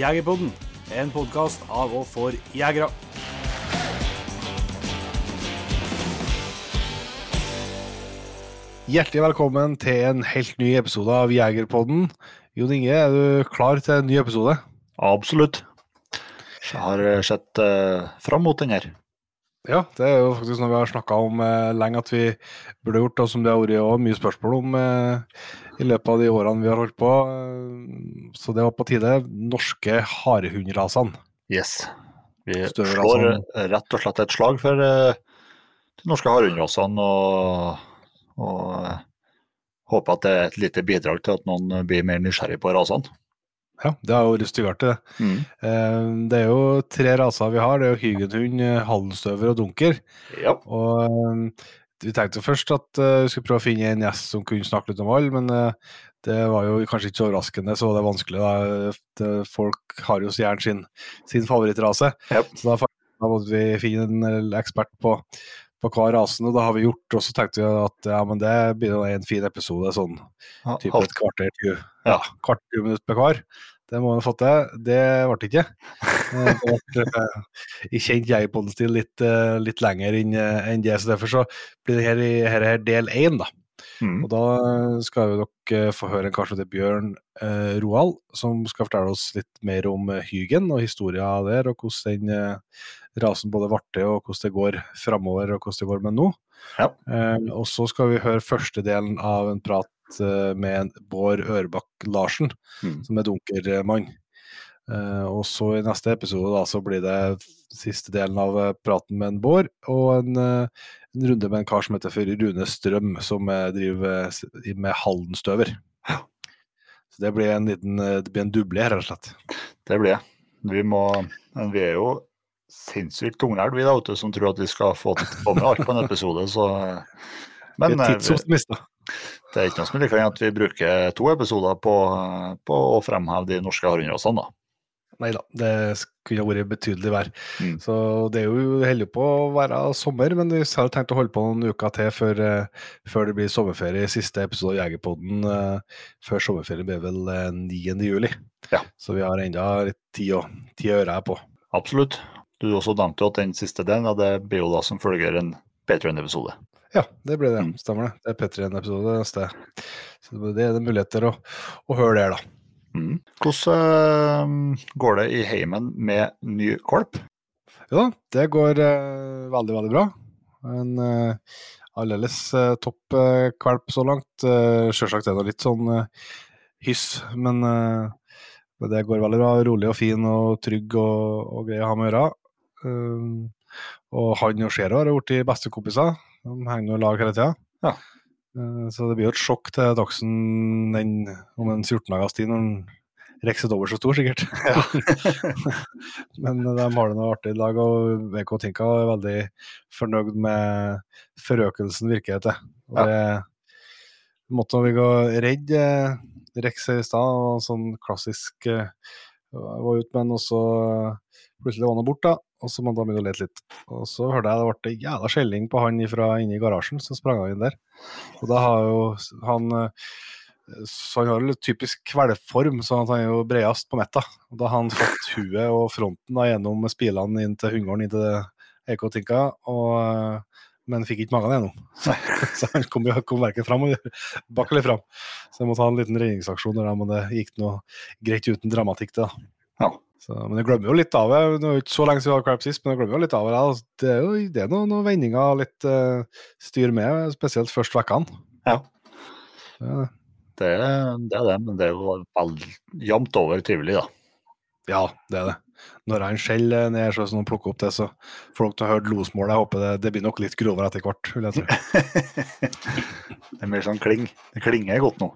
Jegerpodden, en podkast av og for jegere. Hjertelig velkommen til en helt ny episode av Jegerpodden. Jon Inge, er du klar til en ny episode? Absolutt. Jeg har eh, sett uh, fram mot den her. Ja, det er jo faktisk noe vi har snakka om eh, lenge at vi burde gjort, og som det har vært mye spørsmål om eh, i løpet av de årene vi har holdt på. Uh, så det var på tide. Norske harehundrasene. Yes. Vi Større slår rett og slett et slag for uh, de norske harehundrasene og, og eh, håper at det er et lite bidrag til at noen blir mer nysgjerrig på rasene. Ja, det har jo vært styggartig, det. Mm. det er jo tre raser vi har. Det er jo hygenhund, eh, hallenstøver og dunker. Ja. Og eh, vi tenkte først at eh, vi skulle prøve å finne en gjest som kunne snakke litt om alle, men eh, det var jo kanskje ikke så overraskende, så var er vanskelig. da. Folk har jo så gjerne sin, sin favorittrase, Ja. så da, da måtte vi finne en eh, ekspert på, på hver rasen, og det har vi gjort. Og så tenkte vi at ja, men det blir en fin episode, sånn typ Halv- et kvarter, 20, Ja. kvarter 20 minutter per hver. Det må vi ha fått til. Det ble det ikke. Eh, Det ble eh, i kjent jegerpodden-stil litt, eh, litt lenger enn det, så derfor så blir det her, i- her, er del én, da. Mm. Og da skal jo dere få høre en kar som heter Bjørn eh, Roald, som skal fortelle oss litt mer om Hygen og historia der, og hvordan den eh, rasen både ble til, og hvordan det går framover, og hvordan det går med nå. Ja. Eh, og så skal vi høre første delen av en prat eh, med Bård Ørbakk Larsen, Mm. som er dunkermann. Eh, og så i neste episode da, så blir det siste delen av eh, praten med en Bård, og en, en runde med en kar som heter for Rune Strøm, som driver med Haldenstøver. Så det blir en liten det blir en duble her, rett og slett. Det blir det. Vi, må, men vi er jo sinnssykt tungnært, vi da, ute, som tror at vi skal få, få med alt på en episode. Så, men Vi er tidsoptimister. Det er ikke noe som er like at vi bruker to episoder på, på å fremheve de norske harehundrasene. da. Nei da, det kunne vært betydelig vær. Mm. Så det er jo holder på å være sommer, men vi har tenkt å holde på noen uker til før, eh, før det blir sommerferie. Siste episode av Jegerpodden eh, før sommerferien blir vel eh, 9. juli. Ja. Så vi har enda litt tid å, tid å her på. Absolutt. Du også nevnte jo at den siste delen av det blir jo da som følger en Patreon-episode. Ja, det ble det. Mm. Stemmer det. Det er P3-en-episode neste. Så det er det muligheter å, å høre der, da. Mm. Hvordan eh, går det i heimen med ny kolp? Jo da, det går eh, veldig, veldig bra. En uh, aldeles eh, topp kvalp så langt. Uh, Sjølsagt er det litt sånn hyss, men, det går veldig bra. Rolig og fin og trygg og, og grei å ha med å gjøre. Og han og Shero har blitt bestekompiser. De henger noe lag hele tida. Ja. så det blir jo et sjokk til Dagsen den, om en 14 dagers tid, når han rekker seg dobbelt så stor, sikkert. Men de har det noe artig i lag, og VK Tinka er veldig fornøyd med forøkelsen, virker det til. Det måtte vi gå redd eh, Rex her i stad, og sånn klassisk eh, var ute og så plutselig var han borte, da. Og så måtte han begynne å lete litt. Og så hørte jeg det ble jævla skjelling på han fra inne i garasjen, så sprang han inn der. Og da har jo han eh, så han har jo litt typisk kvelform, så han er jo bredest på metta. Og da har han fått huet og fronten da, gjennom spilene inn til hundegården, inn til EK Tinka, og, eh, men fikk ikke magen gjennom. Så, han kom, kom verken fram bak eller fram. Så jeg måtte ha en liten redningsaksjon der, men det gikk noe greit uten dramatikk. det da. Ja. Så, men jeg glemmer jo litt av det. Det er ikke så lenge siden vi har Crab sist, men jeg glemmer jo litt av det. da. Det er jo det er noen, noen vendinger litt uh, styr med, spesielt først vekkene. Ja. Det er det. Det, er- det men det er jo veldig jevnt over trivelig, da. Ja, det er det. Når han skjeller ned, så sånn plukker opp det, så får dere til å høre losmålet. Jeg håper det, det blir nok litt grovere etter hvert. vil jeg tro. Det er mer sånn kling. Det klinger godt nå.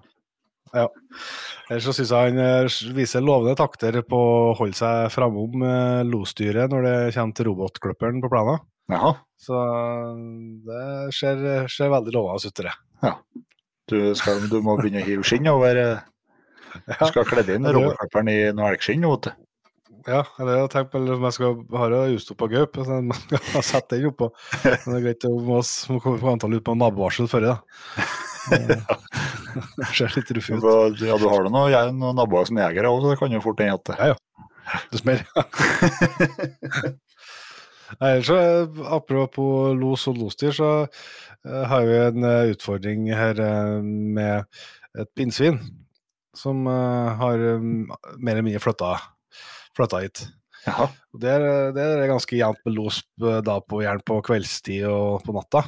Ellers så syns jeg han eh, viser lovende takter på å holde seg framom losdyret losstyret når det kommer til robotklipperen på planen. Jaha. Så det ser, ser veldig lovende ut, det. Du, skal, du må begynne å hive skinn over eh, Du skal kle inn robotkløpperen robotklipperen i noe elgskinn vet du. ja, det har jeg tenkt på. eller om Jeg skal ha det just opp på gaup, så jeg må sette den oppå. Men det er greit å komme antall ut på nabovarsel før da. Det ser litt ruff ut. Ja, du har da noen, noen naboer som jegere òg, så det kan jo fort hende at det Ja, ja. Det smeller. Eh, apropos los og losdyr, så eh, har vi en eh, utfordring her eh, med et pinnsvin som har mer eller mindre flytta, flytta hit. Jaha. Det er, det er ganske jevnt med los da på, gjerne på kveldstid og på natta.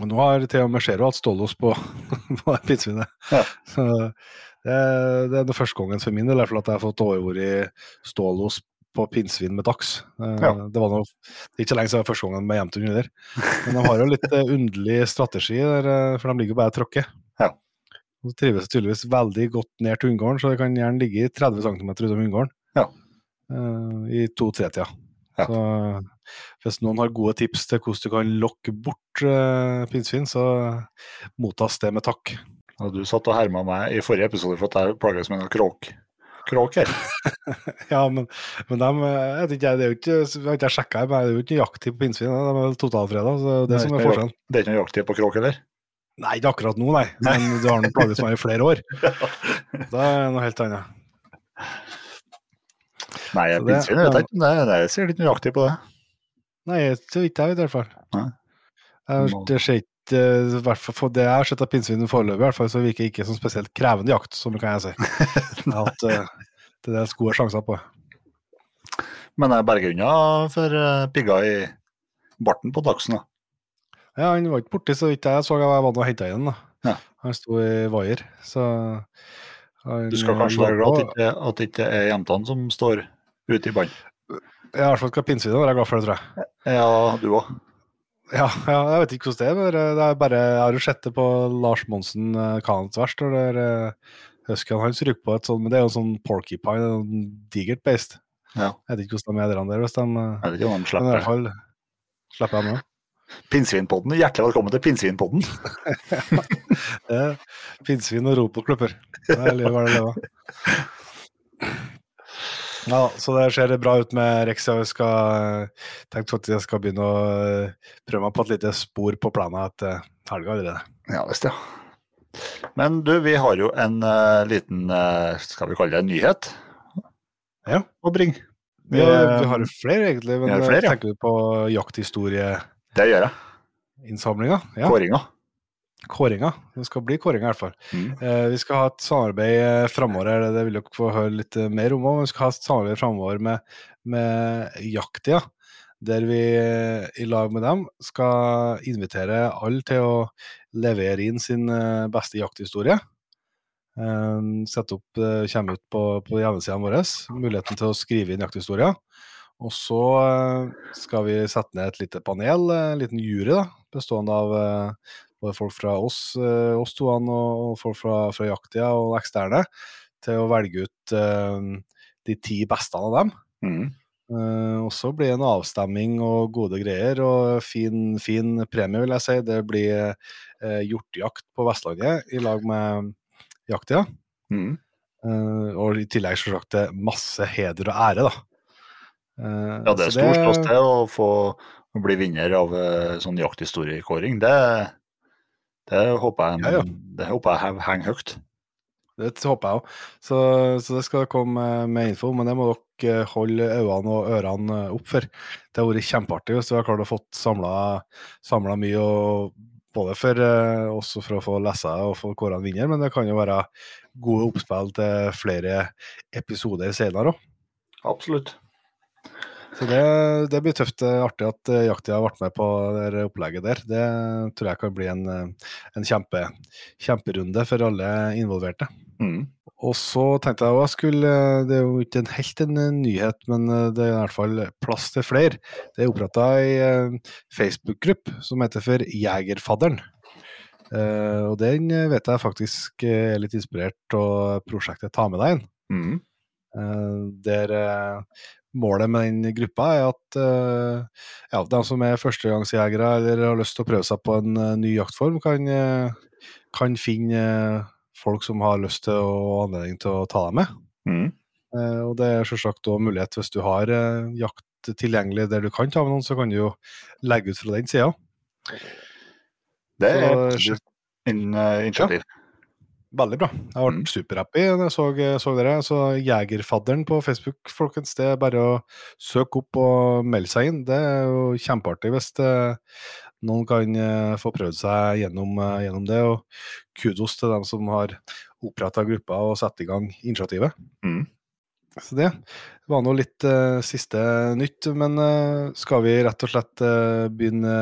Nå har til og med Zero hatt stålos på, på pinnsvinet. Ja. Så det, det er det første gangen for min del i hvert fall at jeg har fått overvært stålos på pinnsvin med dags. Eh, Ja. Det var noe, det er ikke så lenge siden første gangen med Jevntun heller. Men de har jo litt eh, underlig strategi, der, eh, for de ligger jo bare og tråkker. Ja. Og trives tydeligvis veldig godt ned til unngården, så det kan gjerne ligge i 30 cm utom unngården. Ja. I to-tre-tida. Ja. Så hvis noen har gode tips til hvordan du kan lokke bort uh, pinnsvin, så mottas det med takk. Og du satt og herma meg i forrige episode for at jeg plages med noen kråk. Kråk her. Ja, men, men de, eh, jeg vet ikke, det er jo ikke, jeg har ikke sjekka, men det er jo ikke jakttid på pinnsvin. De er totalfreda, så det er det som er forskjellen. Det er ikke noe jakttid på kråk heller? Nei, ikke akkurat nå, nei. Men du har noen plaget meg i flere år. Da er det noe helt annet. Nei, jeg, det- vet jeg ikke. Det, jeg ser litt nøyaktig på det. Nei, så vidt jeg vet i hvert fall. Nei. Det skjer ikke, eh, for det jeg har sett av pinnsvin foreløpig, i hvert fall, så virker det ikke som spesielt krevende jakt, som kan jeg si. Jeg har hatt eh, til dels gode sjanser på. Men jeg berger unna for eh, pigger i barten på dagsen. da. Ja, han var ikke borti så vidt jeg så, jeg var og henta igjen. da. Ja. Han sto i vaier, så han, Du skal kanskje glad at det ikke, at det ikke er jentene som står ute i bånd. Jeg i hvert fall skal pinnsvinet være glad for det, tror jeg. Ja, du òg. Ja, ja, jeg vet ikke hvordan det er, men det er bare, jeg har jo sett det på Lars Monsen, uh, Kanets verst, og det er uh, Huskyen hans ryker på et sånt, men det er jo en sånn porcupine, en digert beist. Ja. Jeg vet ikke hvordan de er der, der hvis de eh, Jeg vet ikke om de Men i slipper hvert fall slipper jeg med. Pinnsvinpodden. Hjertelig velkommen til Pinnsvinpodden. Er Pinnsvin og ropoklubber. Det er livet hva det leve. Ja, så det ser bra ut med Rex. Jeg skal tenkte at jeg skal begynne å eh, prøve meg på et lite spor på planen etter helga allerede. Ja visst, ja. Men du, vi har jo en uh, liten, uh, skal vi kalle det en nyhet Ja. å bringe. Vi, vi har flere, egentlig, men flere, ja. tenker du på jakthistorieinnsamlinga? Det gjør jeg. Ja, Kåringa. kåringa. Det skal bli kåringa, i hvert fall. Mm. Eh, vi skal ha et samarbeid eh, framover, det vil dere få høre litt eh, mer om. òg. Vi skal ha et samarbeid framover med, med Jaktia, der vi eh, i lag med dem skal invitere alle til å levere inn sin beste jakthistorie. Eh, sette opp, komme kommer ut på, på hjemmesidene våre, muligheten til å skrive inn jakthistorier. Og så eh, skal vi sette ned et lite panel, eh, en liten jury, da, bestående av eh, både folk fra oss, oss to og folk fra, fra Jaktia og eksterne, til å velge ut de ti beste av dem. Mm. Uh, og så blir det en avstemming og gode greier, og fin, fin premie, vil jeg si. Det blir uh, hjortejakt på Vestlandet i lag med Jaktia. Mm. Uh, og i tillegg selvsagt masse heder og ære, da. Eh, Ja, det er stor stas det å få å bli vinner av eh, sånn jakthistoriekåring. Det, det håper jeg, Ja, ja. Det håper jeg henger høyt. Det håper jeg òg. Så, så det skal komme med info, men det må dere holde øynene og ørene opp for. Det har vært kjempeartig hvis vi har klart å få samla mye, og både for eh, også for å få lese og få kåra en vinner, men det kan jo være gode oppspill til flere episoder senere òg. Absolutt. Så det, det blir tøft. Artig at eh, har vært med på det opplegget der. Det tror jeg kan bli en, eh, en kjempe, kjemperunde for alle involverte. Mm. Og så tenkte jeg også skulle Det er jo ikke en helt en eh, nyhet, men eh, det er i hvert fall plass til flere. Det er oppretta ei eh, Facebook-gruppe som heter for Jegerfadderen. Eh, og den eh, vet jeg faktisk eh, er litt inspirert av prosjektet Ta med deg en. Mm. Eh, der eh, målet med den gruppa er at eh, ja, de som er førstegangsjegere eller har lyst til å prøve seg på en ny jaktform, kan, kan finne folk som har lyst til og anledning til å ta dem med. Mm. Og det er selvsagt også mulighet hvis du har jakt tilgjengelig der du kan ta med noen, så kan du jo legge ut fra den sida. Det er et initiativ. in, initiativ. Veldig bra. Jeg ble Mm. superhappy da jeg så, så dere. Så Jegerfadderen på Facebook, folkens. Det er bare å søke opp og melde seg inn. Det er jo kjempeartig hvis det, noen kan eh, få prøvd seg gjennom, eh, gjennom det. Og kudos til dem som har oppretta gruppa og satt i gang initiativet. Mm. Så det var nå litt uh, siste nytt. Men eh, skal vi rett og slett eh, begynne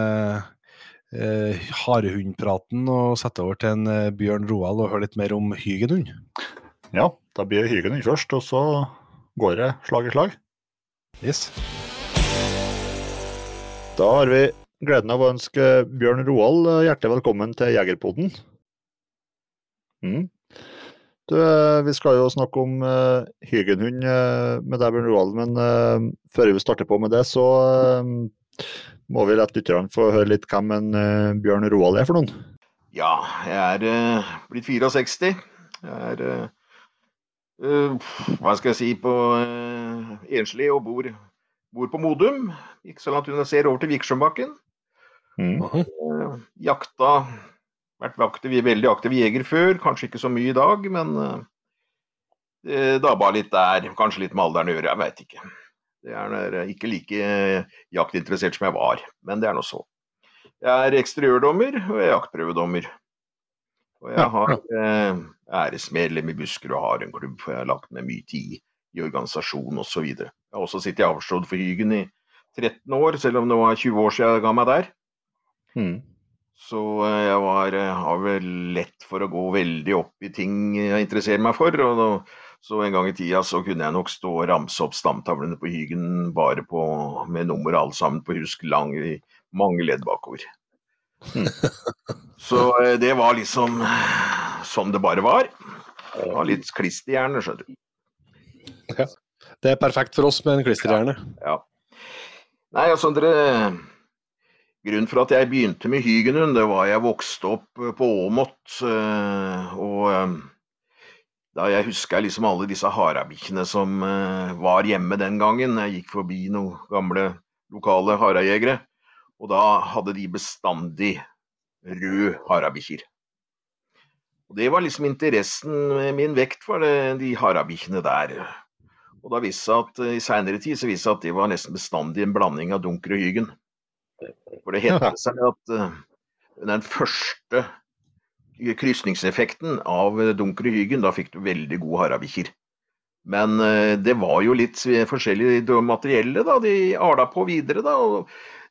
eh, harehundpraten og sette over til en eh, Bjørn Roald og høre litt mer om hygenhund? Ja, da blir det hygenhund først, og så går det slag i slag. Yes. Da har vi gleden av å ønske Bjørn Roald eh, hjertelig velkommen til Jegerpoden. Mm. Du, eh, vi skal jo snakke om uh, hygenhund uh, med deg, Bjørn Roald, men uh, før vi starter på med det, så eh, må vi la lytterne få høre litt hvem en uh, Bjørn Roald er for noen. Ja, jeg er uh, blitt 64. Jeg er uh, eh, Hva skal jeg si på eh, enslig og bor, bor på Modum. Ikke så langt unna ser over til Viksjøbakken. Mm. Eh, jakta Vært aktiv, veldig aktiv jeger før, kanskje ikke så mye i dag, men eh, det dabba litt der. Kanskje litt med alderen å gjøre, jeg veit ikke. Det er ikke like eh, jaktinteressert som jeg var, men det er nå så. Jeg er eksteriørdommer og jeg er jaktprøvedommer. Og jeg har eh, æresmedlem i Buskerud og har en klubb, for jeg har lagt ned mye tid i organisasjon osv. Jeg har også sittet i avslått for Hygen i 13 år, selv om det var 20 år siden jeg ga meg der. Mm. Så eh, jeg var, eh, har vel lett for å gå veldig opp i ting jeg interesserer meg for. og da, Så en gang i tida så kunne jeg nok stå og ramse opp stamtavlene på Hygen bare på, med nummer alle sammen på husk lang, i mange ledd bakover. Så eh, det var liksom sånn det bare var. Det var litt klisterhjerne, skjønner du. Ja. Det er perfekt for oss med en klisterhjerne. Ja. Nei, altså dere Grunnen for at jeg begynte med hygenhund, det var jeg vokste opp eh, på Åmot. eh, Og da jeg husker liksom alle disse harabikkjene som eh, var hjemme den gangen. Jeg gikk forbi noen gamle lokale harejegere, og da hadde de bestandig rød harabikkjer. Og det var liksom interessen min vekt for det, de harabikkjene der. Og da viste at eh, i seinere tid så viste det at det var nesten bestandig en blanding av dunker og hyggen. For det het seg at uh, den første krysningseffekten av dunker og hygen, da fikk du veldig gode harabikkjer. Men eh, det var jo litt forskjellig materielle, da. De ala på videre, da. Og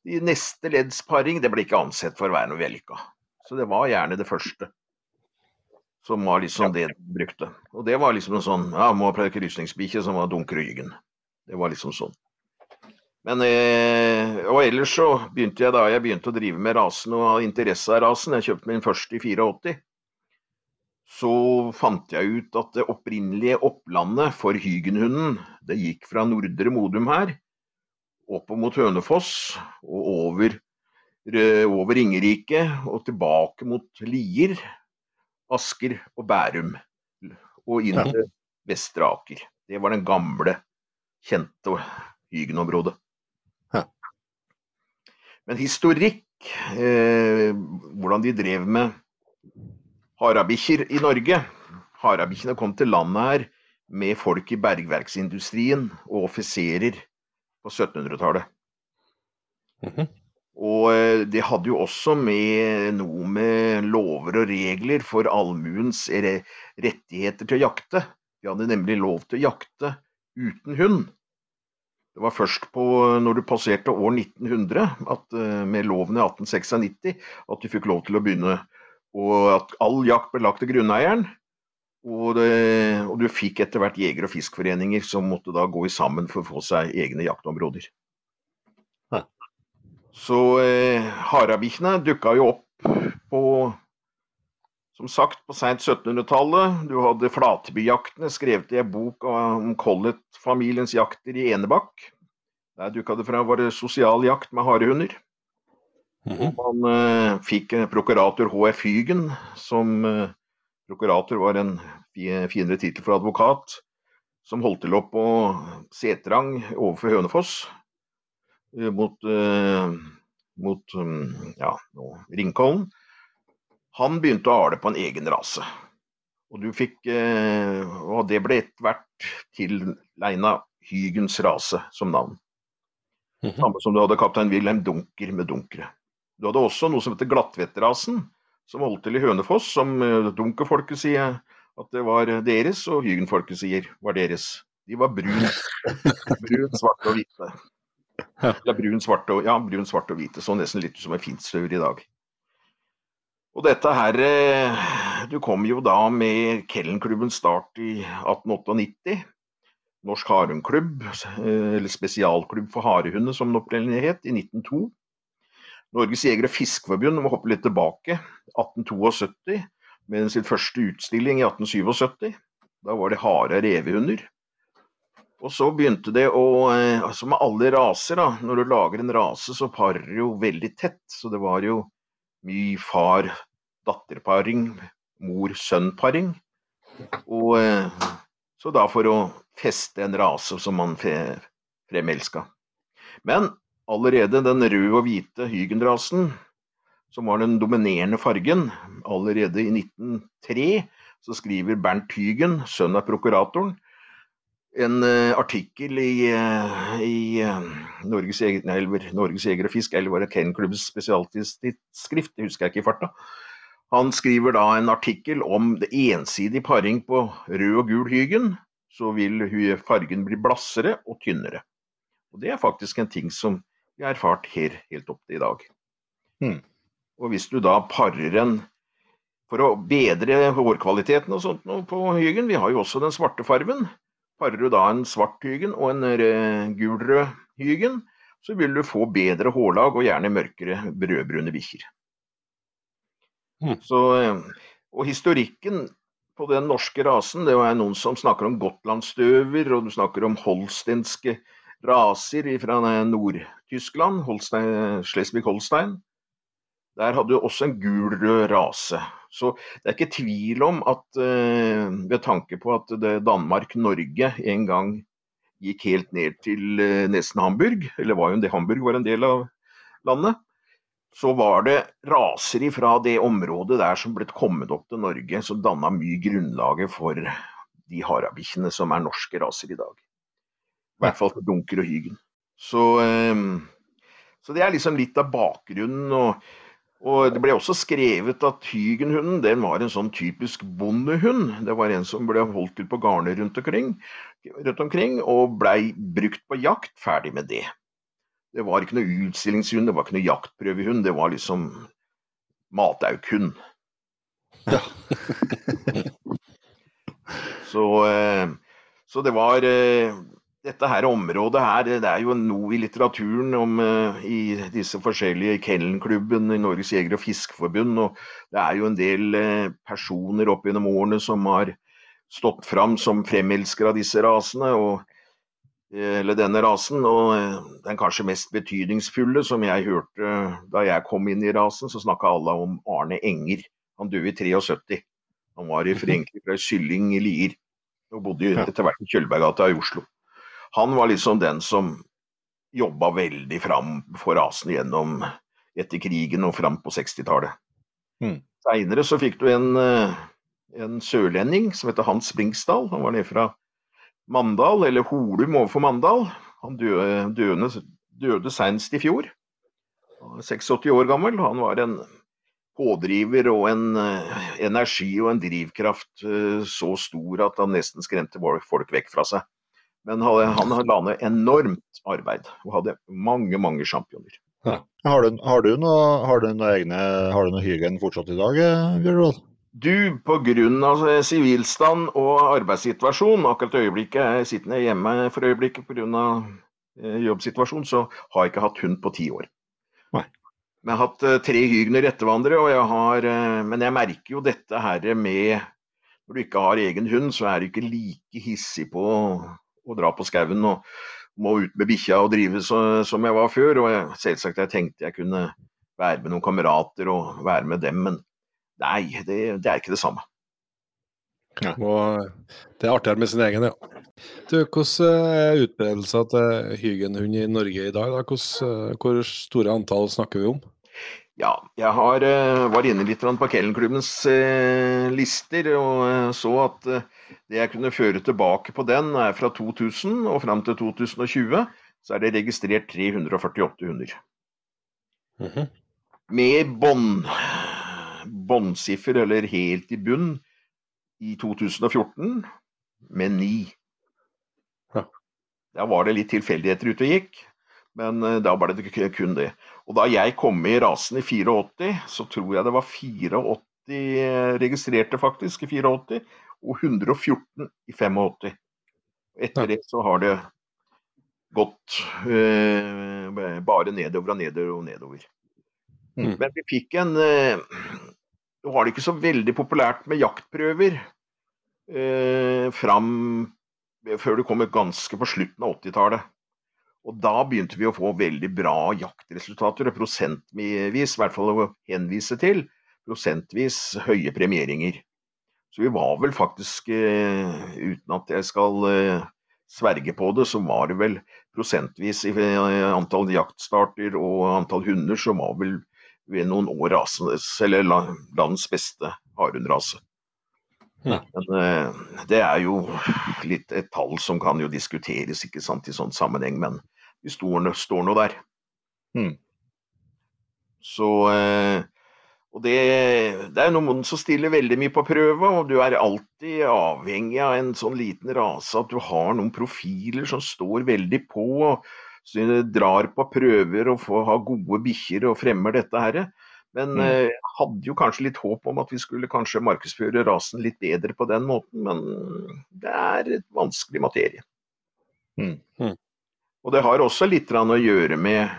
i neste leddsparing det ble ikke ansett for å være noe vellykka. Så det var gjerne det første. Som var liksom det de brukte. Og det var liksom en sånn Ja, må ha krysningsbikkje som var dunker og hygen. Det var liksom sånn. Men eh, og ellers så begynte jeg da jeg begynte å drive med rasen og ha interesse av rasen, jeg kjøpte min første i 84, så fant jeg ut at det opprinnelige opplandet for hygenhunden, det gikk fra Nordre Modum her, opp mot Hønefoss og over, eh, over Ringerike og tilbake mot Lier, Asker og Bærum og inn til Vestre Aker. Det var den gamle, kjente Hygenområdet. Men historikk, eh, hvordan de drev med harabikkjer i Norge Harabikkjene kom til landet her med folk i bergverksindustrien og offiserer på 1700-tallet. Mhm. Og eh, det hadde jo også med noe med lover og regler for allmuens rettigheter til å jakte. De hadde nemlig lov til å jakte uten hund. Det var først på, når du passerte år 1900, at, eh, med loven i 1896, at du fikk lov til å begynne. Og at all jakt ble lagt til grunneieren. Og, det, og du fikk etter hvert jeger- og fiskforeninger som måtte da gå sammen for å få seg egne jaktområder. Hæ. Så eh, harabikkjene dukka jo opp på som sagt, på seint 1700-tallet. Du hadde flatbyjaktene, skrevet i en bok om Collett-familiens jakter i Enebakk. Der dukka det fra var det sosial jakt med harehunder. Mhm. Man eh, fikk prokurator H.F. Hygen, som eh, prokurator var en finere tittel for advokat, som holdt til opp på Setrang overfor Hønefoss, eh, mot, eh, mot mm, ja, Ringkollen. Han begynte å ale på en egen rase. Og, du fikk, eh, og det ble etter hvert tilegna Hygens rase som navn. Mhm. Samme som du hadde kaptein Wilhelm Dunker med dunkere. Du hadde også noe som heter Glattvettrasen, som holdt til i Hønefoss, som eh, dunkerfolket sier at det var deres, og Hygenfolket sier var deres. De var brun, brun svarte og hvite. Ja. Brun, svarte og, ja, brun, svarte og hvite. Så nesten litt ut som en finstauer i dag. Og dette her eh, Du kom jo da med Kellenklubbens start i 1898. Norsk Harehundklubb, eh, eller spesialklubb for harehunder som den opprinnelig het, i 1902. Norges jeger- og fiskeforbund må hoppe litt tilbake. 1872, med sin første utstilling i 1877. Da var det hare- og revehunder. Og så begynte det å Som Altså med alle raser, da. Når du lager en rase, så parer jo veldig tett. Så det var jo mye far-datter-paring, mor-sønn-paring. Og eh, så da for å feste en rase som man fremelska. Men allerede den røde og hvite hygenrasen, som var den dominerende fargen, allerede i 1903 så skriver Bernt Hygen, sønn av prokuratoren, en eh, artikkel i, eh, i eh, Norges, nei, Norges Jeger og Fisk, eller var det Kennenklubbens spesialtidsskrift, det husker jeg ikke i farta. Han skriver da en artikkel om det ensidige paring på rød og gul hygen, så vil fargen bli blassere og tynnere. Og Det er faktisk en ting som vi har erfart her helt opp til i dag. Hmm. Og hvis du da parer en for å bedre hårkvaliteten og sånt på hygen, vi har jo også den svarte farven, parer du da en svart hygen og en rød- gulrød hygen, så vil du få bedre hårlag og gjerne mørkere brødbrune bikkjer. Hmm. Og historikken på den norske rasen, det er noen som snakker om gotlandsstøver, og du snakker om holstenske raser fra Nord-Tyskland, Holstein- Schleswig-Holstein. Der hadde du også en gul-rød rase. Så det er ikke tvil om at eh, ved tanke på at Danmark-Norge en gang gikk helt ned til eh, nesten Hamburg, eller var jo det Hamburg var en del av landet, så var det raser ifra det området der som ble kommet opp til Norge, som danna mye grunnlaget for de harabikkjene som er norske raser i dag. I hvert fall for dunker og hygen. Så, eh, så det er liksom litt av bakgrunnen. og og det ble også skrevet at Hygenhunden den var en sånn typisk bondehund. Det var en som ble holdt ut på garner rundt omkring, rundt omkring og blei brukt på jakt. Ferdig med det. Det var ikke noe utstillingshund, det var ikke noe jaktprøvehund. Det var liksom mataukhund. Ja. så, eh, så det var eh, dette her området her, det er jo noe i litteraturen om uh, i disse forskjellige Kellenklubben i Norges jeger- og fiskeforbund, og det er jo en del uh, personer opp gjennom årene som har stått fram som fremelskere av disse rasene, og, eh, eller denne rasen. Og den kanskje mest betydningsfulle som jeg hørte da jeg kom inn i rasen, så snakka alle om Arne Enger. Han døde i 73. Han var i- egentlig fra Sylling i Lier, og bodde etter hvert i Kjølberggata i Oslo han var liksom den som jobba veldig fram for rasen gjennom etter krigen og fram på 60-tallet. Mm. Seinere så fikk du en, eh, en sørlending som heter Hans Bringsdal. Han var nede fra Mandal, eller Holum overfor Mandal. Han døde, døde, døde senest i fjor. Han var 86 år gammel. Han var en pådriver og en eh, energi og en drivkraft eh, så stor at han nesten skremte folk vekk fra seg. Men han, han la ned enormt arbeid og hadde mange, mange championer. Har du, har du noe, har du noe egne, har du noe hygen fortsatt i dag, Bjørnvold? Bjørn Roald? Du, pga. sivilstand og arbeidssituasjon, akkurat i øyeblikket er jeg sittende hjemme for øyeblikket pga. jobbsituasjon, så har jeg ikke hatt hund på ti år. Nei. Men jeg har hatt eh, tre hygner ettervandrere, og jeg har, eh, men jeg merker jo dette her med Når du ikke har egen hund, så er du ikke like hissig på å, dra på skauen og må ut med bikkja og drive så, som jeg var før. Og jeg, selvsagt jeg tenkte jeg kunne være med noen kamerater og være med dem, men nei, det, det er ikke det samme. Og det er artigere med sin egen, ja. Du, Hvordan er utbredelsen til hygenhund i Norge i dag? Da? Hvordan, eh, hvor store antall snakker vi om? Ja, jeg har, eh, var inne litt på Kellenklubbens eh, lister og eh, så at det jeg kunne føre tilbake på den, er fra 2000 og fram til 2020. Så er det registrert 348 hunder. Mhm. Med bånd, båndsiffer, eller helt i bunn, i 2014 med ni. Ja. Da var det litt tilfeldigheter ute og gikk, men da ble det kun det. Og da jeg kom i rasen i 84, så tror jeg det var 84 registrerte faktisk i 84, og 114 i 85. Etter det så har det gått eh, bare nedover og nedover og nedover. Mm. Men vi fikk en eh, Nå var det ikke så veldig populært med jaktprøver eh, fram før det kom ganske på slutten av 80-tallet. Og da begynte vi å få veldig bra jaktresultater, og prosentvis, i hvert fall å henvise til, prosentvis høye premieringer. Så vi var vel faktisk, eh, uten at jeg skal eh, sverge på det, så var det vel prosentvis i eh, antall jaktstarter og antall hunder, så var vel ved noen år rasenes, eller landets beste hardhundrase. Ja. Men eh, det er jo litt et tall som kan jo diskuteres ikke sant, i sånn sammenheng, men de står, nå- står nå der. Mm. Så eh, Og det, det er noen som stiller veldig mye på prøve, og du er alltid avhengig av en sånn liten rase, at du har noen profiler som står veldig på. og så drar på prøver og får ha gode bikkjer og fremmer dette her. Men Mm. eh, hadde jo kanskje litt håp om at vi skulle kanskje markedsføre rasen litt bedre på den måten, men det er et vanskelig materie. Mm. Mm. Og det har også litt å gjøre med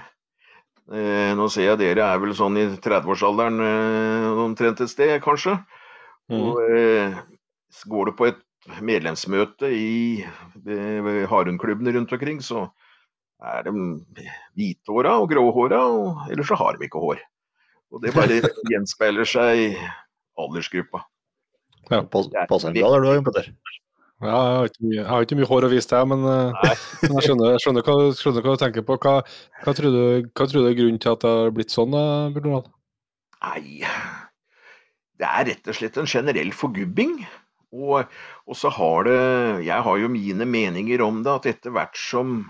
eh, Nå ser jeg dere er vel sånn i 30-årsalderen eh, omtrent et sted, kanskje. Mm. Og eh, går du på et medlemsmøte i ved- ved rundt omkring, så er de hvithåra og gråhåra, og ellers så har de ikke hår. Og det bare gjenspeiler seg i aldersgruppa. Ja, er passer bra der, du, har, Petter? Ja, jeg har, ikke mye, jeg har ikke mye hår å vise til, men, eh, men jeg skjønner, jeg skjønner, hva, skjønner hva du tenker på. Hva, hva, tror du, hva tror du er grunnen til at det har blitt sånn, Bjørn Roald? Nei, det er rett og slett en generell forgubbing. Og, og så har det Jeg har jo mine meninger om det, at etter hvert som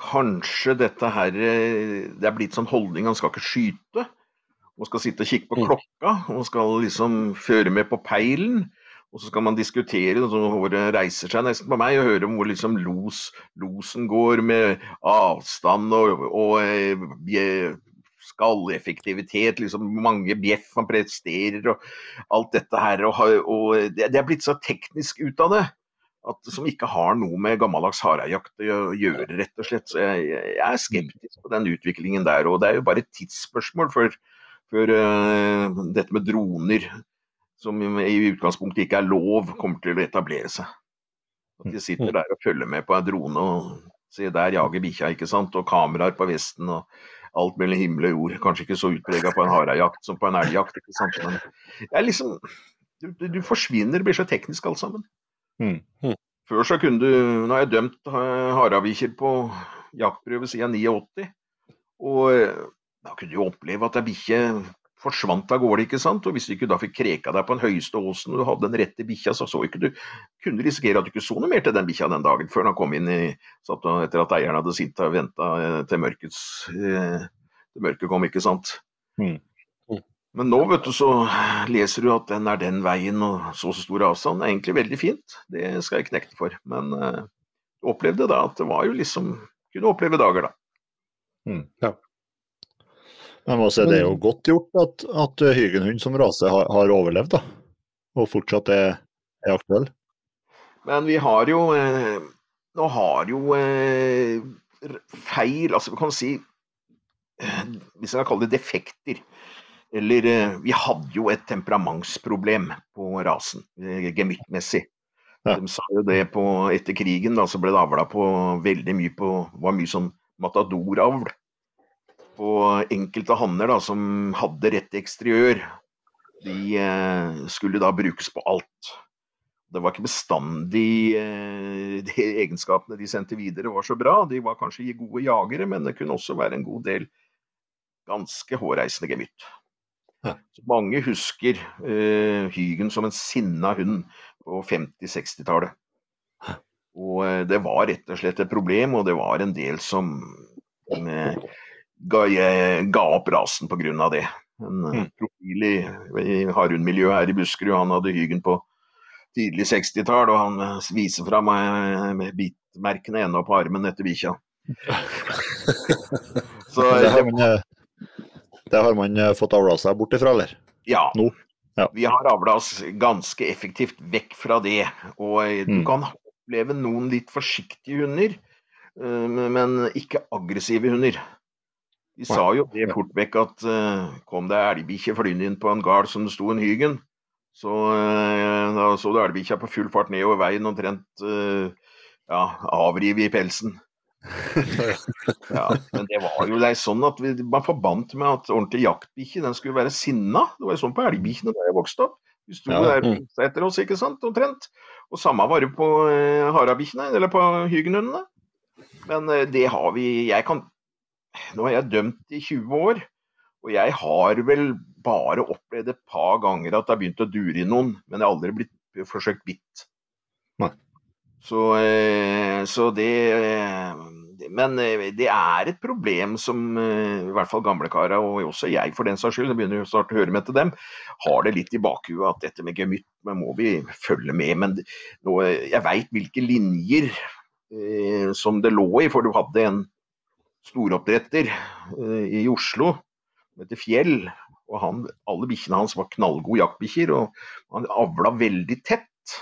kanskje dette her eh, Det er blitt sånn holdning, han skal ikke skyte. Man skal sitte og kikke på Mm. klokka, og man skal liksom føre med på peilen. Og så skal man diskutere, og så håret reiser seg nesten på meg, og høre om hvor liksom los, losen går med avstand og, og og skalleffektivitet, liksom mange bjeff man presterer og alt dette her. Og, og det, det er blitt så teknisk ut av det. At, som ikke har noe med gammeldags harejakt å gjøre, rett og slett. Så jeg, jeg er skeptisk på den utviklingen der. Og det er jo bare et tidsspørsmål for eh, dette med droner, som i utgangspunktet ikke er lov, kommer til å etablere seg. At de sitter der og følger med på en drone og ser der jager bikkja, ikke sant. Og kameraer på vesten og alt mellom himmel og jord. Kanskje ikke så utprega på en harejakt som på en elgjakt, ikke sant. Men det er liksom du, du du forsvinner, det blir så teknisk alt sammen. Mm. Mm. Før så kunne du Nå har jeg dømt eh, på jaktprøve siden 89. Og eh, da kunne du oppleve at ei bikkje forsvant av gårde, ikke sant. Og hvis du ikke da fikk kreka deg på den høyeste åsen og du hadde den rette bikkja, så så ikke du kunne du risikere at du ikke så noe mer til den bikkja den dagen før den kom inn i satt og, etter at eieren hadde sittet og venta til mørkets eh, til mørket kom, ikke sant. Mm. Mm. Men nå vet du, så leser du at den er den veien og så og så stor avstand. Det er egentlig veldig fint, det skal jeg knekte for. Men du opplevde da at det var jo liksom Kunne oppleve dager, da. Ja. Men altså, det er jo godt gjort at, at hygenhund som rase har, har overlevd, da. Og fortsatt er, er aktuell. Men vi har jo eh, Nå har jo eh, feil Altså, vi kan si eh, Hvis jeg kan kalle det defekter. Eller eh, Vi hadde jo et temperamentsproblem på rasen, eh, gemyttmessig. Ja. De sa jo det på, etter krigen, da, så ble det avla på veldig mye på var mye sånn matadoravl. På enkelte hanner da, som hadde rett eksteriør. De eh, skulle da brukes på alt. Det var ikke bestandig eh, de egenskapene de sendte videre var så bra. De var kanskje gode jagere, men det kunne også være en god del ganske hårreisende gemytt. Mange husker uh, Hygen som en sinna hund på 50-60-tallet. Og eh, det var rett og slett et problem, og det var en del som uh, ga, ga opp rasen pga. det. En Mm. profil i, i hardhundmiljøet her i Buskerud, han hadde Hygen på tidlig 60-tall, og han viser fra meg med bitmerkene ennå på armen etter bikkja. Så Det har det, har man eh, fått avla seg bort ifra, eller? ja, nå, ja. vi har avla oss ganske effektivt vekk fra det. Og eh, du Mm. kan oppleve noen litt forsiktige hunder, eh, men ikke aggressive hunder. De sa jo det fort vekk at kom det elgbikkje flyende inn på en gard som det sto en Hygen, så da så du elgbikkja på full fart nedover veien omtrent ja, avrive i pelsen. Ja, men det var jo det er sånn at vi, man forbandt med at ordentlig jaktbikkje den skulle være sinna. Det var jo sånn på elgbikkjene da jeg vokste opp. De sto Ja, der mm. etter oss, ikke sant, omtrent. Og samme var det på eh, harabikkjene, eller på hygenhundene. Men eh, det har vi Jeg kan Nå har jeg dømt i 20 år, og jeg har vel bare opplevd et par ganger at det har begynt å dure i noen, men jeg har aldri blitt forsøkt bitt. Nei. Så, eh, så det eh, Men eh, det er et problem som eh, i hvert fall gamlekara, og også jeg for den saks skyld, det begynner jo snart å høre med til dem, har det litt i bakhuet at dette med gemytt må vi følge med. Men nå, eh, jeg veit hvilke linjer eh, som det lå i, for du hadde en storoppdretter eh, i Oslo som heter Fjell. Og han, alle bikkjene hans var knallgode jaktbikkjer, og han avla veldig tett.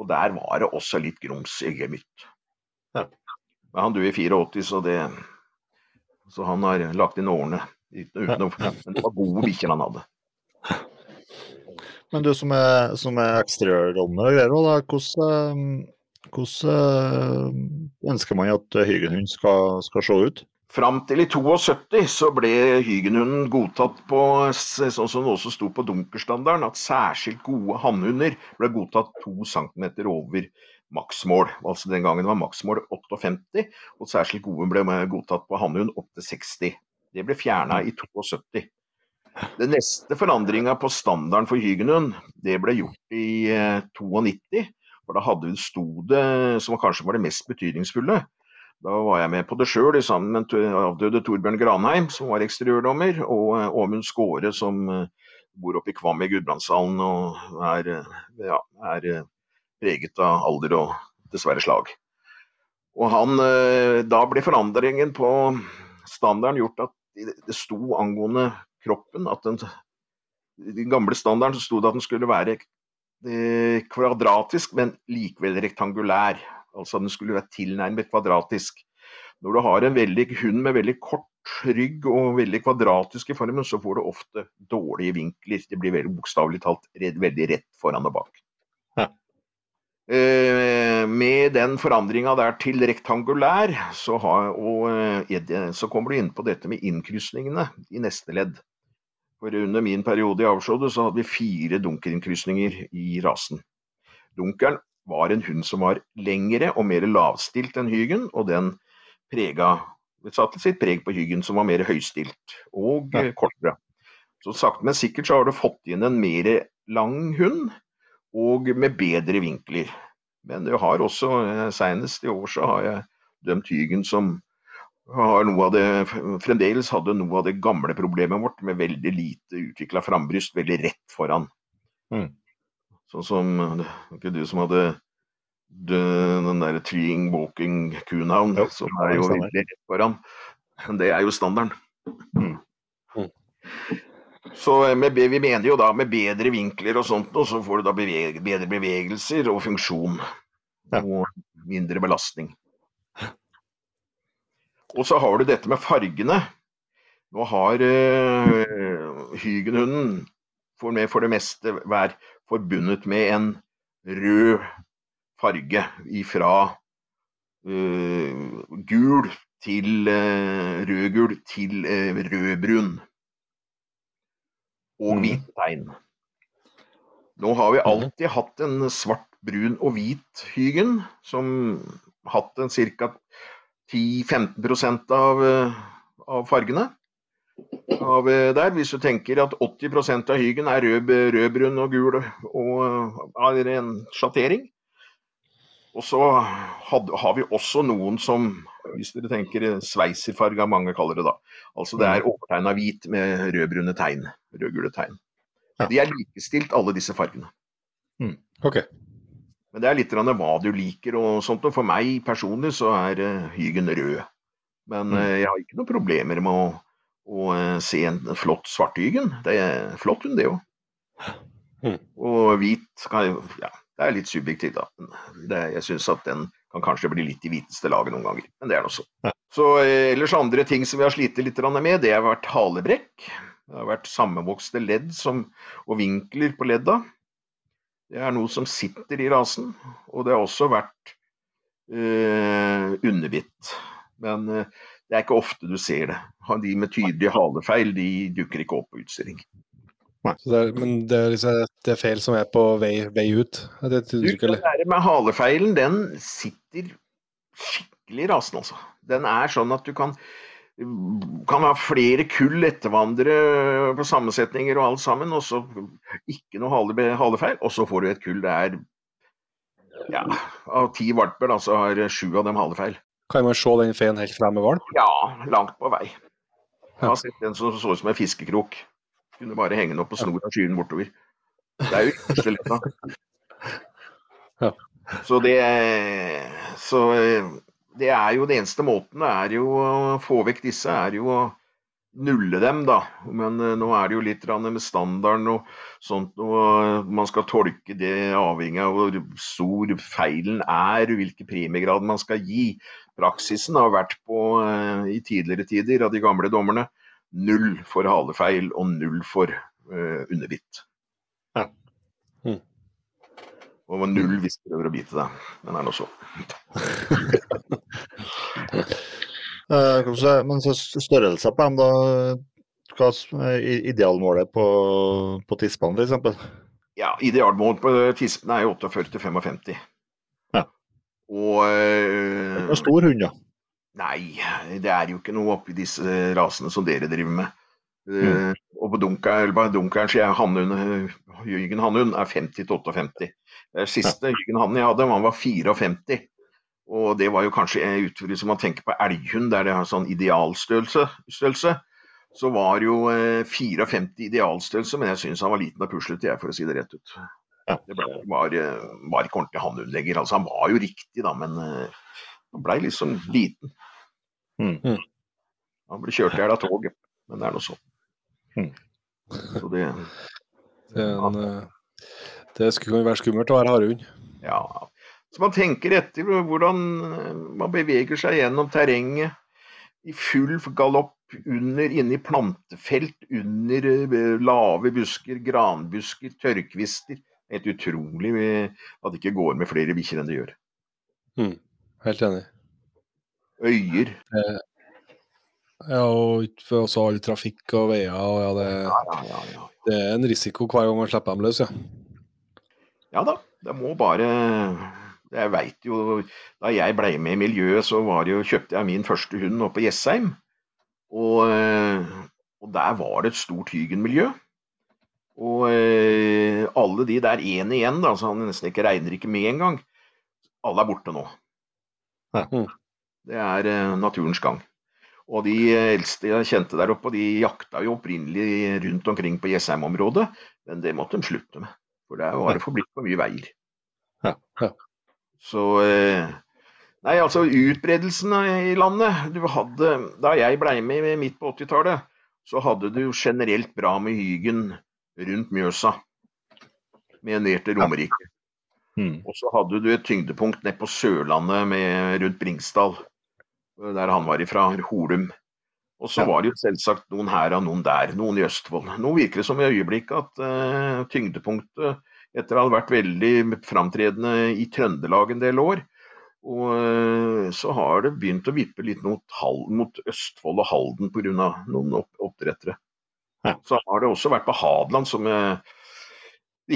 Og der var det også litt grums i gemytt. Ja. Men han døde i 84, så det Så han har lagt inn årene uten, uten Men det var gode bikkjer han hadde. Men du som er, som er eksteriørdommer og greier, da, hvordan, eh, hvordan eh, ønsker man at hygenhund skal, skal se ut? Fram til i 72 så ble hygenhunden godtatt på sånn som det også sto på dunkerstandarden, at særskilt gode hannhunder ble godtatt to centimeter over maksmål. Altså Den gangen var maksmål 58, og særskilt gode ble godtatt på hannhund opp til 60. Det ble fjerna i 72. Den neste forandringa på standarden for hygenhund, det ble gjort i eh, 92. For da hadde vi sto det, som kanskje var det mest betydningsfulle, da var jeg med på det sjøl sammen med avdøde Torbjørn Granheim, som var eksteriørdommer, og eh, Åmund Skåre, som eh, bor oppe i Kvam i Gudbrandsdalen og er, eh, ja, er eh, preget av alder og dessverre slag. Og han, eh, Da ble forandringen på standarden gjort at det sto angående kroppen at den, den gamle standarden sto det at den skulle være eh, kvadratisk, men likevel rektangulær. Altså den skulle være tilnærmet kvadratisk. Når du har en veldig hund med veldig kort rygg og veldig kvadratisk i formen, så får du ofte dårlige vinkler. Det blir veldig bokstavelig talt veldig rett foran og bak. Ja. Eh, med den forandringa der til rektangulær, så, har, og, eh, det- så kommer du inn på dette med innkrysningene i neste ledd. For under min periode i avskjodet så hadde vi fire dunkerinnkrysninger i rasen. Dunkeren var en hund som var lengre og mer lavstilt enn Hygen, og den prega satte sitt preg på Hygen, som var mer høystilt og Ja. eh, kortere. Så sakte, men sikkert så har du fått inn en mer lang hund, og med bedre vinkler. Men det har også, eh, senest i år så har jeg dømt Hygen som har noe av det, fremdeles hadde noe av det gamle problemet vårt med veldig lite utvikla frambryst, veldig rett foran. Mm. Sånn som ikke du som hadde den der treeing walking coonhound, som er jo veldig rett foran. Men det er jo standarden. Mm. Mm. Så eh, med, vi mener jo da med bedre vinkler og sånt, og så får du da beveg, bedre bevegelser og funksjon. Ja. Og mindre belastning. Og så har du dette med fargene. Nå har uh, hygenhunden for, med, for det meste vært forbundet med en rød farge ifra uh, gul til uh, rødgul til uh, rødbrun. Og Mhm. hvite tegn. Nå har vi alltid hatt en svart, brun og hvit hygen, som hatt en ca. 10-15 av, eh, av fargene. av eh, der. Hvis du tenker at 80% av hygen er rød, rødbrun og gul og er en sjattering. Og så had, har vi også noen som, hvis dere tenker sveiserfarga, mange kaller det da. Altså det er overtegna hvit med rødbrune tegn. Rødgule tegn. De er likestilt, alle disse fargene. Mm. Ok. Men det er litt hva du liker og sånt. Og for meg personlig så er hygen rød. Men Mm. jeg har ikke noen problemer med å, å eh, se en flott svarthygen. Det er flott hun, det òg. Mm. Og hvit kan jo Ja, det er litt subjektivt, da. Det, jeg syns at den kan kanskje bli litt i hviteste laget noen ganger. Men det er nå så. Så eh, ellers andre ting som vi har slitt litt med, det har vært halebrekk. Det har vært sammenvokste ledd som, og vinkler på ledda. Det er noe som sitter i rasen. Og det har også vært eh, underbitt. Men eh, det er ikke ofte du ser det. De med tydelige halefeil de dukker ikke opp på utstilling. Så det er, men det er, liksom, det er feil som er på vei, vei ut? Det Du, den der med halefeilen, den sitter skikkelig i rasen, altså. Den er sånn at du kan kan ha flere kull ettervandrere på sammensetninger og alt sammen, og så ikke noe hale, halefeil, og så får du et kull det er ja, Av ti valper, da, så har sju av dem halefeil. Kan man se den feien helt frem med valp? Ja, langt på vei. Jeg har sett en som så ut som en fiskekrok. Kunne bare henge den opp og skyve skyen bortover. Det er jo ytterste letta. Ja. Så det Så det er jo det eneste måten er jo å få vekk disse, er jo å nulle dem, da. Men eh, nå er det jo litt med standarden og sånt, og man skal tolke det avhengig av hvor stor feilen er, hvilken premiegrad man skal gi. Praksisen har vært på eh, i tidligere tider av de gamle dommerne null for halefeil og null for uh, underbitt. Ja. Mm. Og null hvis du prøver å bite deg. Men er nå så. Eh, se, men så størrelser på dem, da? Hva er idealmålet på, på tispene, f.eks.? Ja, idealmålet på tispene er jo 48-55. Ja. Og eh, En stor hund, ja. Nei, det er jo ikke noe oppi disse rasene som dere driver med. Eh, og på dunker, dunkeren sier jeg hannhund, Jørgen Hannhund er 50-58. Det siste Jørgen Hannen jeg hadde, han var 54. Og det var jo kanskje ut som man tenker på elghund, der det har sånn idealstørrelse. størrelse, Så var jo eh, 54 idealstørrelse, men jeg syns han var liten og puslete, jeg, for å si det rett ut. Ja. Det ble, var, eh, var ikke ordentlig hannhundlegger. Altså, han var jo riktig, da, men eh, han blei liksom liten. Mm. Mm. Han ble kjørt i hjel av toget, men det er nå sånn. Mm. Så det Det, en, eh, det skulle være skummelt å være harehund. Ja. Så man tenker etter hvordan eh, man beveger seg gjennom terrenget i full galopp under inne i plantefelt, under eh, lave busker, granbusker, tørrkvister. Helt utrolig at det ikke går med flere bikkjer enn det gjør. Helt enig. Øyer. Ja, og ikke for også all trafikk og veier, og ja, det, Ja, ja, ja, ja. det er en risiko hver gang man slipper dem løs, ja. Ja da, det må bare Jeg veit jo Da jeg ble med i miljøet, så var det jo, kjøpte jeg min første hund oppe på Jessheim. Og, eh, og der var det et stort Hygen-miljø. Og eh, alle de der én igjen, da, så han nesten ikke regner ikke med engang, alle er borte nå. Ja. Det er eh, naturens gang. Og de eldste jeg kjente der oppe, de jakta jo opprinnelig rundt omkring på Jessheim-området, men det måtte de slutte med. For der var det for blitt for mye veier. Ja, ja. Så eh, Nei, altså utbredelsen i landet du hadde, Da jeg blei med midt på 80-tallet, så hadde du generelt bra med Hygen rundt Mjøsa. Med ned til Romerike. Mm. Og så hadde du et tyngdepunkt nede på Sørlandet med, rundt Bringsdal. Der han var ifra, Holum. Og så var det jo selvsagt noen her og noen der, noen i Østfold. Nå virker det som i øyeblikket at uh, tyngdepunktet, etter å ha vært veldig framtredende i Trøndelag en del år, og uh, så har det begynt å vippe litt mot, mot Østfold og Halden pga. noen opp, oppdrettere. Ja. Så har det også vært på Hadeland, som eh,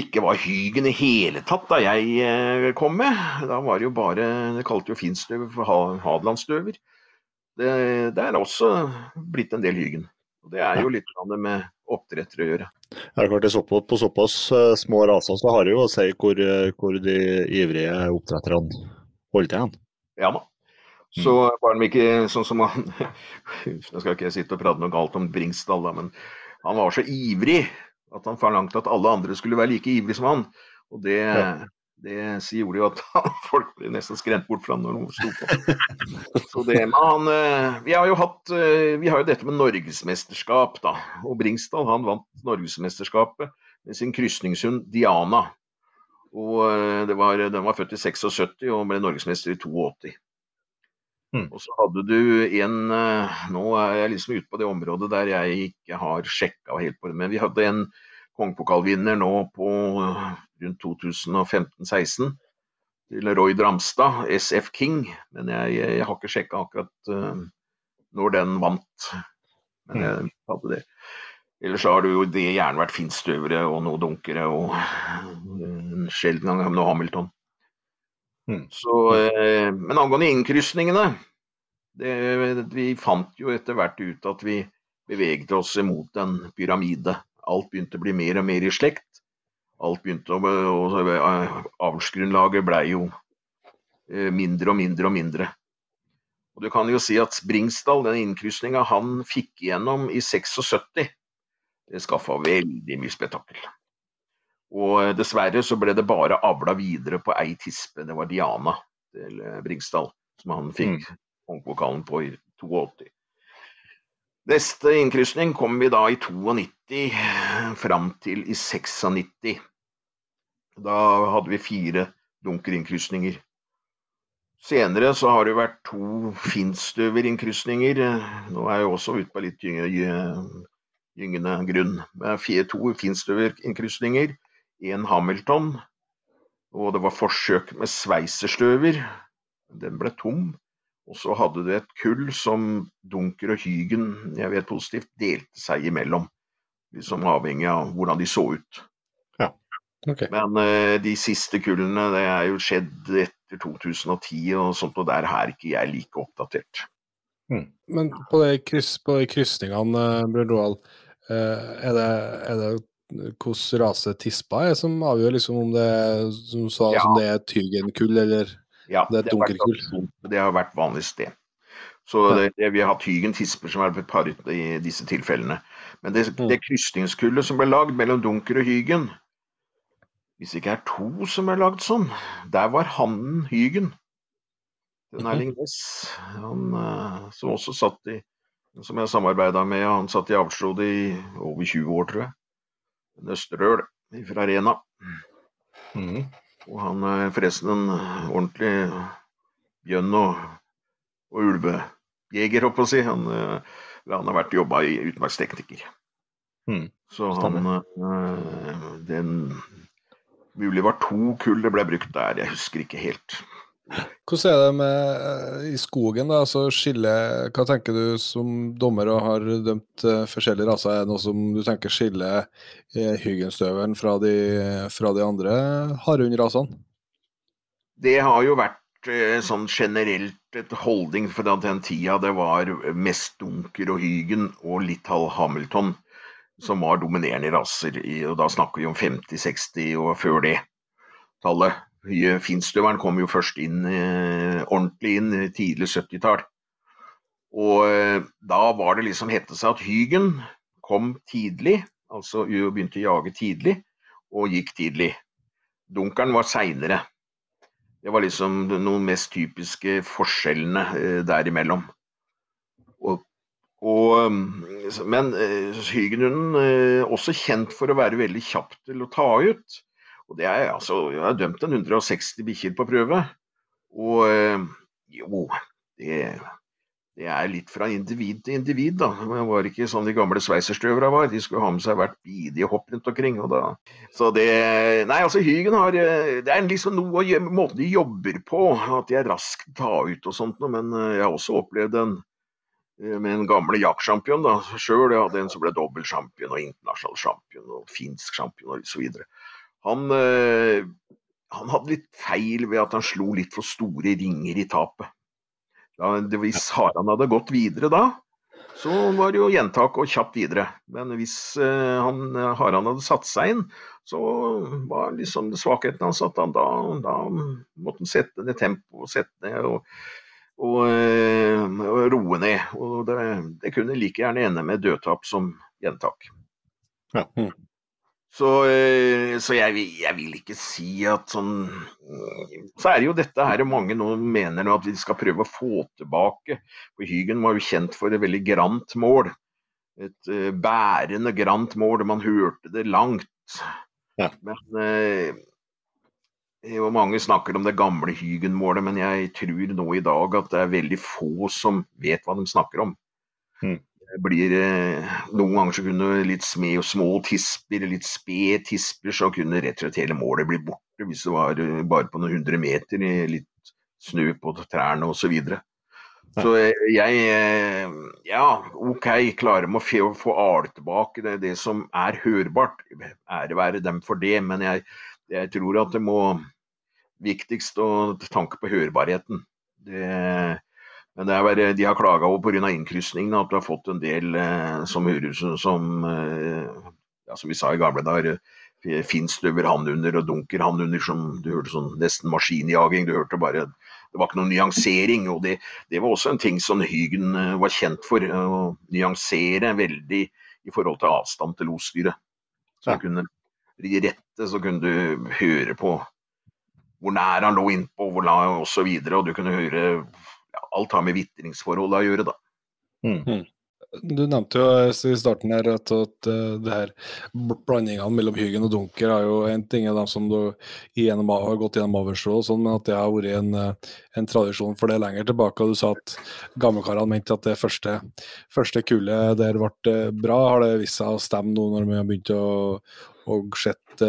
ikke var Hygen i hele tatt da jeg kom med. Da var det jo bare Det kalte jo finstøver for ha, Hadelandsstøver. Det, det er også blitt en del Hygen. Og Det er jo litt med oppdrettere å gjøre. Ja, klart det såpass, På såpass uh, små raser så har det jo å si hvor, uh, hvor de ivrige oppdretterne holder til hen. Ja da. Så var de ikke sånn som han Nå skal ikke jeg sitte og prate noe galt om Bringsdal, da, men han var så ivrig at han forlangte at alle andre skulle være like ivrig som han. Og det, ja. Det gjorde jo at folk ble nesten skremt bort fra når noen sto på. Så det, men han, eh, vi har jo hatt vi har jo dette med norgesmesterskap, da. Og Bringsdal han vant norgesmesterskapet med sin krysningshund Diana. Og det var, Den var født i 76 og ble norgesmester i 82. Mm. Og så hadde du en eh, Nå er jeg liksom ute på det området der jeg ikke har sjekka helt på det, men vi hadde en kongepokalvinner nå på eh, rundt 2015-16 til Roy Dramstad, SF King. Men jeg, jeg har ikke sjekka akkurat uh, når den vant. Men mm. jeg hadde det. Ellers har det jo det gjerne vært finstøvere og noe dunkere og en sjelden gang noe Hamilton. Mm. Så, uh, men angående innkrysningene Vi fant jo etter hvert ut at vi beveget oss mot en pyramide. Alt begynte å bli mer og mer i slekt. Alt begynte å, og Avlsgrunnlaget blei jo eh, mindre og mindre og mindre. Og Du kan jo si at Bringsdal, den innkrysninga han fikk igjennom i 76, det skaffa veldig mye spetakkel. Og eh, dessverre så ble det bare avla videre på ei tispe, det var Diana til eh, Bringsdal, som han fikk mm. på i 82. Neste innkrysning kom vi da i 92 fram til i 96. Da hadde vi fire dunkerinnkrysninger. Senere så har det vært to finstøverinnkrysninger. Nå er jeg også ute på litt gyngende grunn. To finstøverinnkrysninger, en Hamilton. Og det var forsøk med sveiserstøver. Den ble tom. Og så hadde det et kull som Dunker og Hygen, jeg vet positivt, delte seg imellom. Liksom avhengig av hvordan de så ut. Ja. Okay. Men uh, de siste kullene, det er jo skjedd etter 2010 og sånt, og der er ikke jeg like oppdatert. Mm. Men på de, kryss, krysningene, Bjørn Roald, uh, er, er det hvilken rase tispa er som avgjør liksom om det, som sa, ja. som det er tygenkull eller ja, det er et dunkelkull? Det har vært vanlig sted. Så det, det, vi har hatt Hygen tisper som har blitt paret i disse tilfellene. Men det, mm. det krysningskullet som ble lagd mellom dunker og hygen, hvis det ikke er to som er lagd sånn, der var hannen hygen. Den Erling Næss, han eh, som også satt i som jeg samarbeida med, han satt i avslod i over 20 år, tror jeg. Nøsterøl fra Rena. Mm. Og han er forresten en ordentlig bjønn- og, og ulvejeger, holdt på å si. Han, eh, han har vært jobba i utmarkstekniker. Mm. Så han øh, Den Mulig var to kull det ble brukt der, jeg husker ikke helt. Hvordan er det med eh, i skogen? da, altså skille, Hva tenker du som dommer og har dømt uh, forskjellige raser? Er det noe som du tenker skiller uh, hyggenstøvelen fra, fra, de andre hardhundrasene? Det har jo vært sånn generelt et holdning fra den tida det var mest dunker og hygen og litt Hamilton som var dominerende raser. Og da snakker vi om 50-, 60- og før det tallet. Finstøveren kom jo først inn eh, ordentlig inn tidlig 70-tall. Og eh, da var det liksom hette seg at Hygen kom tidlig, altså begynte å jage tidlig, og gikk tidlig. Dunkeren var seinere. Det var liksom noen mest typiske forskjellene eh, derimellom. Og, og, men Hygenhunden, også kjent for å være veldig kjapp til å ta ut. Og det er, altså, Jeg har dømt en 160 bikkjer på prøve. Og eh, jo, det, det, er litt fra individ til individ, da. Det var ikke sånn de gamle sveiserstøverne var. De skulle ha med seg hvert bidige hopp rundt omkring. Og da. Så det Nei, altså Hygen har eh, Det er liksom noe måten de jobber på. At de er raskt ta ut og sånt noe. Men eh, jeg har også opplevd en med en gamle jaktsjampion sjøl. Jeg hadde en som ble dobbeltsjampion og internasjonal sjampion og finsk sjampion osv. Og, øh, han, hadde litt feil ved at han slo litt for store ringer i tapet. Da, det, hvis Haran hadde gått videre da, så var det jo gjentak og kjapt videre. Men hvis uh, han, Haran hadde satt seg inn, så var liksom svakheten hans at han, da, da, måtte han sette ned tempoet sette ned og, og, uh, og roe ned. Og det, det, kunne like gjerne ende med dødtap som gjentak. Ja. Mm. Så, eh, så jeg, jeg, vil ikke si at sånn Så er det jo dette her mange nå mener at vi skal prøve å få tilbake. For Hygen var jo kjent for et veldig grant mål. Et uh, bærende grant mål. Man hørte det langt. Ja. Men uh, og Mange snakker om det gamle Hygen-målet, men jeg tror nå i dag at det er veldig få som vet hva de snakker om. Mm blir eh, Noen ganger så kunne litt smed, små tisper, litt sped tisper, så kunne rett og slett hele målet bli borte hvis det var eh, bare på noen hundre meter, litt snø på trærne osv. Så, videre. så eh, jeg Ja, OK, klarer med å få ale tilbake det, det, som er hørbart. Ære være dem for det, men jeg, jeg tror at det må Viktigst å tanke på hørbarheten. Det, men det er bare, de har klaga pga. innkrysningene at du har fått en del eh, som som eh, ja, som vi sa i gamle dager, eh, finstøver handunder og dunker handunder som du hørte sånn nesten maskinjaging. Du hørte bare Det var ikke noen nyansering. og Det, det var også en ting som Hygen var kjent for. Å nyansere veldig i forhold til avstand til losdyret. Så ja. kunne i rette så kunne du høre på hvor nær han lå innpå, hvor la osv. Og, så og du kunne høre alt har med vitringsforholdet å gjøre, da. Mm. mm. Du nevnte jo i starten her at, at eh, det her blandingene mellom Hyggen og Dunker er jo en ting av dem som du igjennom, har gått gjennom Aversrå, sånn, men at det har vært en, eh, en, tradisjon for det lenger tilbake. og Du sa at gammelkarene mente at det første, første kullet der ble eh, bra. Har det vist seg å stemme nå når vi har begynt å, å sett,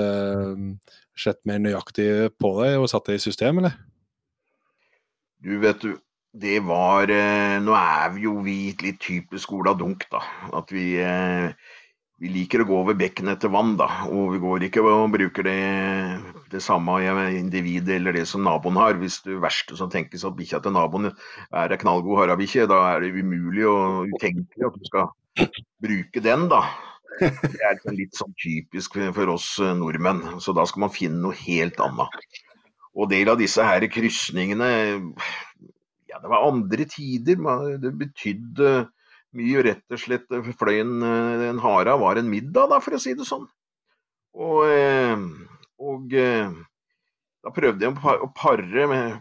sett mer nøyaktig på det og satt det i system, eller? Du vet du, det var eh, Nå er vi jo vi litt typisk Ola Dunk, da. At vi, eh, vi liker å gå over bekken etter vann, da. Og vi går ikke og bruker det, det samme individet eller det som naboen har. Hvis det verste som tenkes at bikkja til naboen er ei knallgod harabikkje, da er det umulig og utenkelig at du skal bruke den, da. Det er liksom litt sånn typisk for oss nordmenn. Så da skal man finne noe helt annet. Og del av disse her krysningene ja, det var andre tider. Det betydde mye, rett og slett. Fløyen eh, en hara var en middag, da, for å si det sånn. Og, eh, og eh, da prøvde jeg å pare med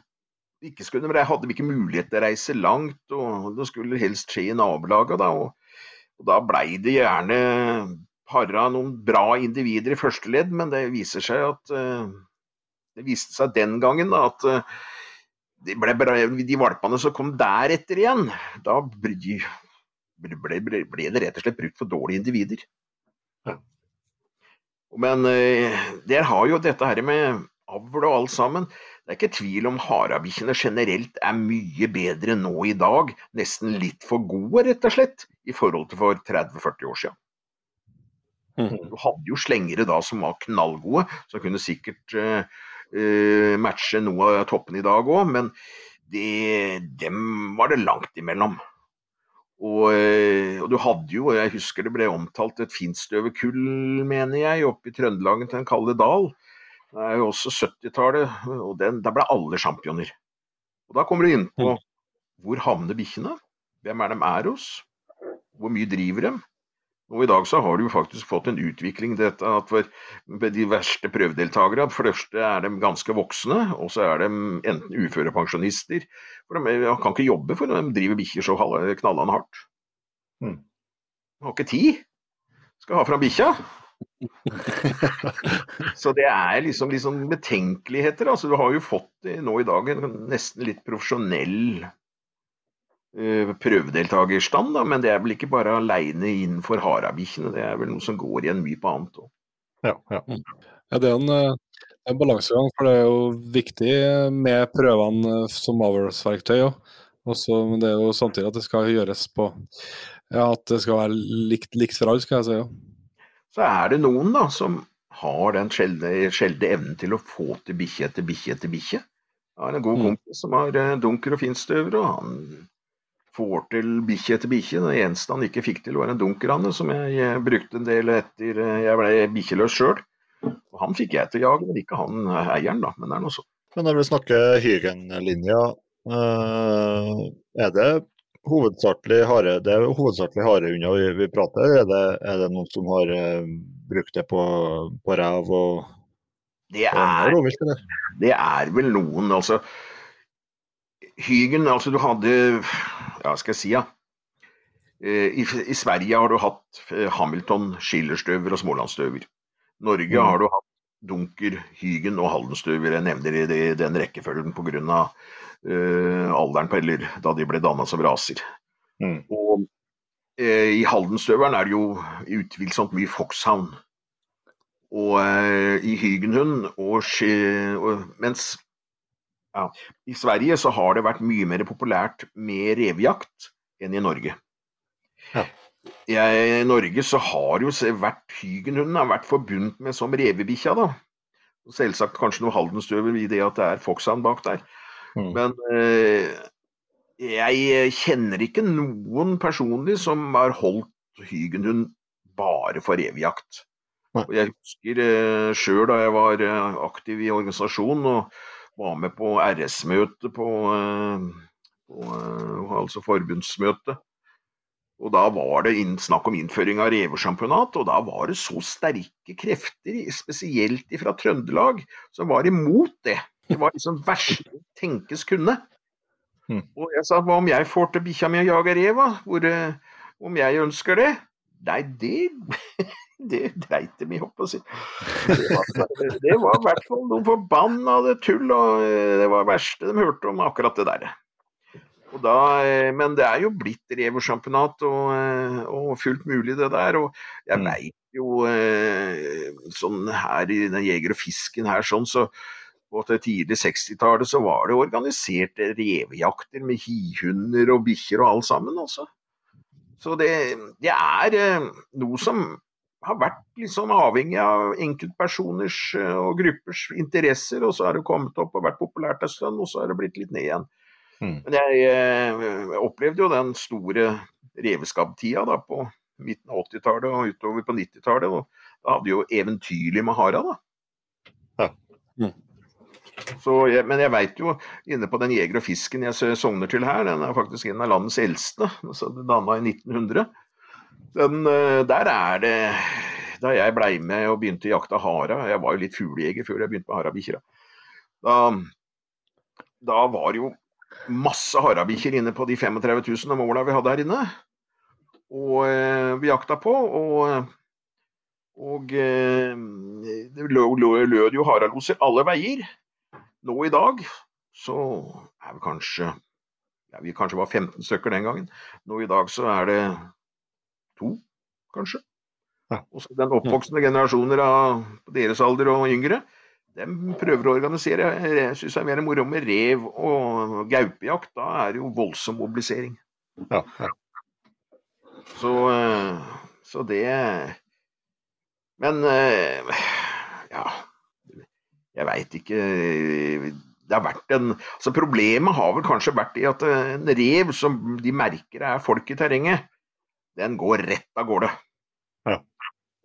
ikke skulle, hadde vi ikke mulighet til å reise langt, og det skulle helst skje i nabolaget. Da, og, og da blei det gjerne para noen bra individer i første ledd, men det viser seg at det viste seg den gangen da, at de, ble, de valpene som kom deretter igjen, da ble, ble, ble, det rett og slett brukt for dårlige individer. Ja. Men eh, der har jo dette her med avl og alt sammen. Det er ikke tvil om harabikkjene generelt er mye bedre nå i dag. Nesten litt for gode, rett og slett, i forhold til for 30-40 år siden. Mm. Du hadde jo slengere da som var knallgode, som kunne sikkert uh, uh, matche noe av toppen i dag òg, men det, dem var det langt imellom. Og, uh, og, du hadde jo, jeg husker det ble omtalt et finstøvekull, mener jeg, oppe i Trøndelagen til den kalde dal. Det er jo også 70-tallet, og den, der ble alle championer. Og da kommer du inn på mm. hvor havner bikkjene? Hvem er de er hos? Hvor mye driver dem? Og I dag så har du jo faktisk fått en utvikling dette at for de verste prøvedeltakerne For det første er de ganske voksne, og så er de enten uførepensjonister. For de kan ikke jobbe, for de driver bikkjer så knallende hardt. Mm. Har ikke tid. Skal ha fram bikkja. så det er liksom, liksom betenkeligheter. Altså, du har jo fått nå i dag en nesten litt profesjonell Eh, prøvedeltakerstand, da, men det er vel ikke bare aleine innenfor harabikkjene, det er vel noe som går igjen mye på annet òg. Ja, ja. Ja, det er en, eh, en, balansegang, for det er jo viktig med prøvene eh, som avlsverktøy òg. Men det er jo samtidig at det skal gjøres på Ja, at det skal være likt, likt for alle, skal jeg si. Ja. Så er det noen da som har den sjeldne evnen til å få til bikkje etter bikkje etter bikkje. Jeg har en god mm. kompis som har dunker og finstøver, og han får til bikkje etter bikkje. Det eneste han ikke fikk til, var en dunkerane som jeg, jeg brukte en del etter jeg ble bikkjeløs sjøl. Han fikk jeg til å jage, men ikke han eieren, da. Men det er noe sånt. Men når vi snakker Hygen-linja, uh, er det hovedsakelig hare, det er hovedsakelig harehunder vi, vi prater, er det, er det noen som har brukt det på, på rev og det er, det er vel noen, altså. Hygen, altså du hadde Ja, skal jeg si, ja. I, I, Sverige har du hatt Hamilton, Schillerstøver og Smålandsstøver. Norge mm. har du hatt Dunker, Hygen og Haldenstøver. Jeg nevner i den rekkefølgen pga. Uh, alderen på, eller da de ble danna som raser. Mm. Og uh, I Haldenstøveren er det jo utvilsomt mye Foxhound. Og uh, i Hygenhund og, og Mens ja, i Sverige så har det vært mye mer populært med revejakt enn i Norge. Ja. I Norge så har jo vært Hygenhunden vært forbundet med som revebikkja, da. Selvsagt kanskje noe haldenstøvel i det at det er Foxhound bak der. Mm. Men eh, jeg kjenner ikke noen personlig som har holdt Hygenhund bare for revejakt. Og jeg husker eh, sjøl da jeg var eh, aktiv i organisasjonen og var med på RS-møte på, eh, på, eh, altså forbundsmøte. Og da var det snakk om innføring av revesjampionat, og da var det så sterke krefter, spesielt fra Trøndelag, som var imot det. Det var liksom verste tenkes kunne. Mm. Og jeg sa hva om jeg får til bikkja mi å jage rev, eh, om jeg ønsker det? Nei, det det dreit de i, holdt å si. Det var i hvert fall noe forbanna tull, og eh, det var det verste de hørte om akkurat det der. Da, eh, men det er jo blitt reversjampinat og, eh, og, fullt mulig, det der. Og jeg mm. veit jo sånn her i den Jeger og fisken her sånn, så på det tidlig 60-tallet så var det organiserte revejakter med hihunder og bikkjer og alt sammen, altså. Så det, det er noe som har vært litt sånn avhengig av enkeltpersoners og gruppers interesser, og så har det kommet opp og vært populært en stund, og så har det blitt litt ned igjen. Mm. Men jeg jeg opplevde jo den store reveskabbtida da på midten av 80-tallet og utover på 90-tallet. Da hadde jo eventyrlig med hara, da. Ja. Mm. Så, men jeg veit jo, inne på den Jeger og fisken jeg sogner til her, den er faktisk en av landets eldste, altså danna i 1900. Den, eh, der er det Da jeg blei med og begynte å jakte hara, jeg var jo litt fuglejeger før jeg begynte med harabikkjer, da, da var jo masse harabikkjer inne på de 35 000 måla vi hadde her inne. Og eh, vi jakta på, og, og eh, det lød jo haraloser alle veier. Nå i dag så er vi kanskje ja, Vi kanskje var 15 stykker den gangen. Nå i dag så er det to, kanskje. Ja. Og så den oppvoksende generasjoner av deres alder og yngre de prøver å organisere. Jeg syns det er mer moro med rev og gaupejakt. Da er det jo voldsom mobilisering. Ja, ja. Så, eh, så, det Men eh, ja Jeg veit ikke. Det har vært en altså Problemet har vel kanskje vært i at en rev som de merker er folk i terrenget, den går rett av gårde. Ja.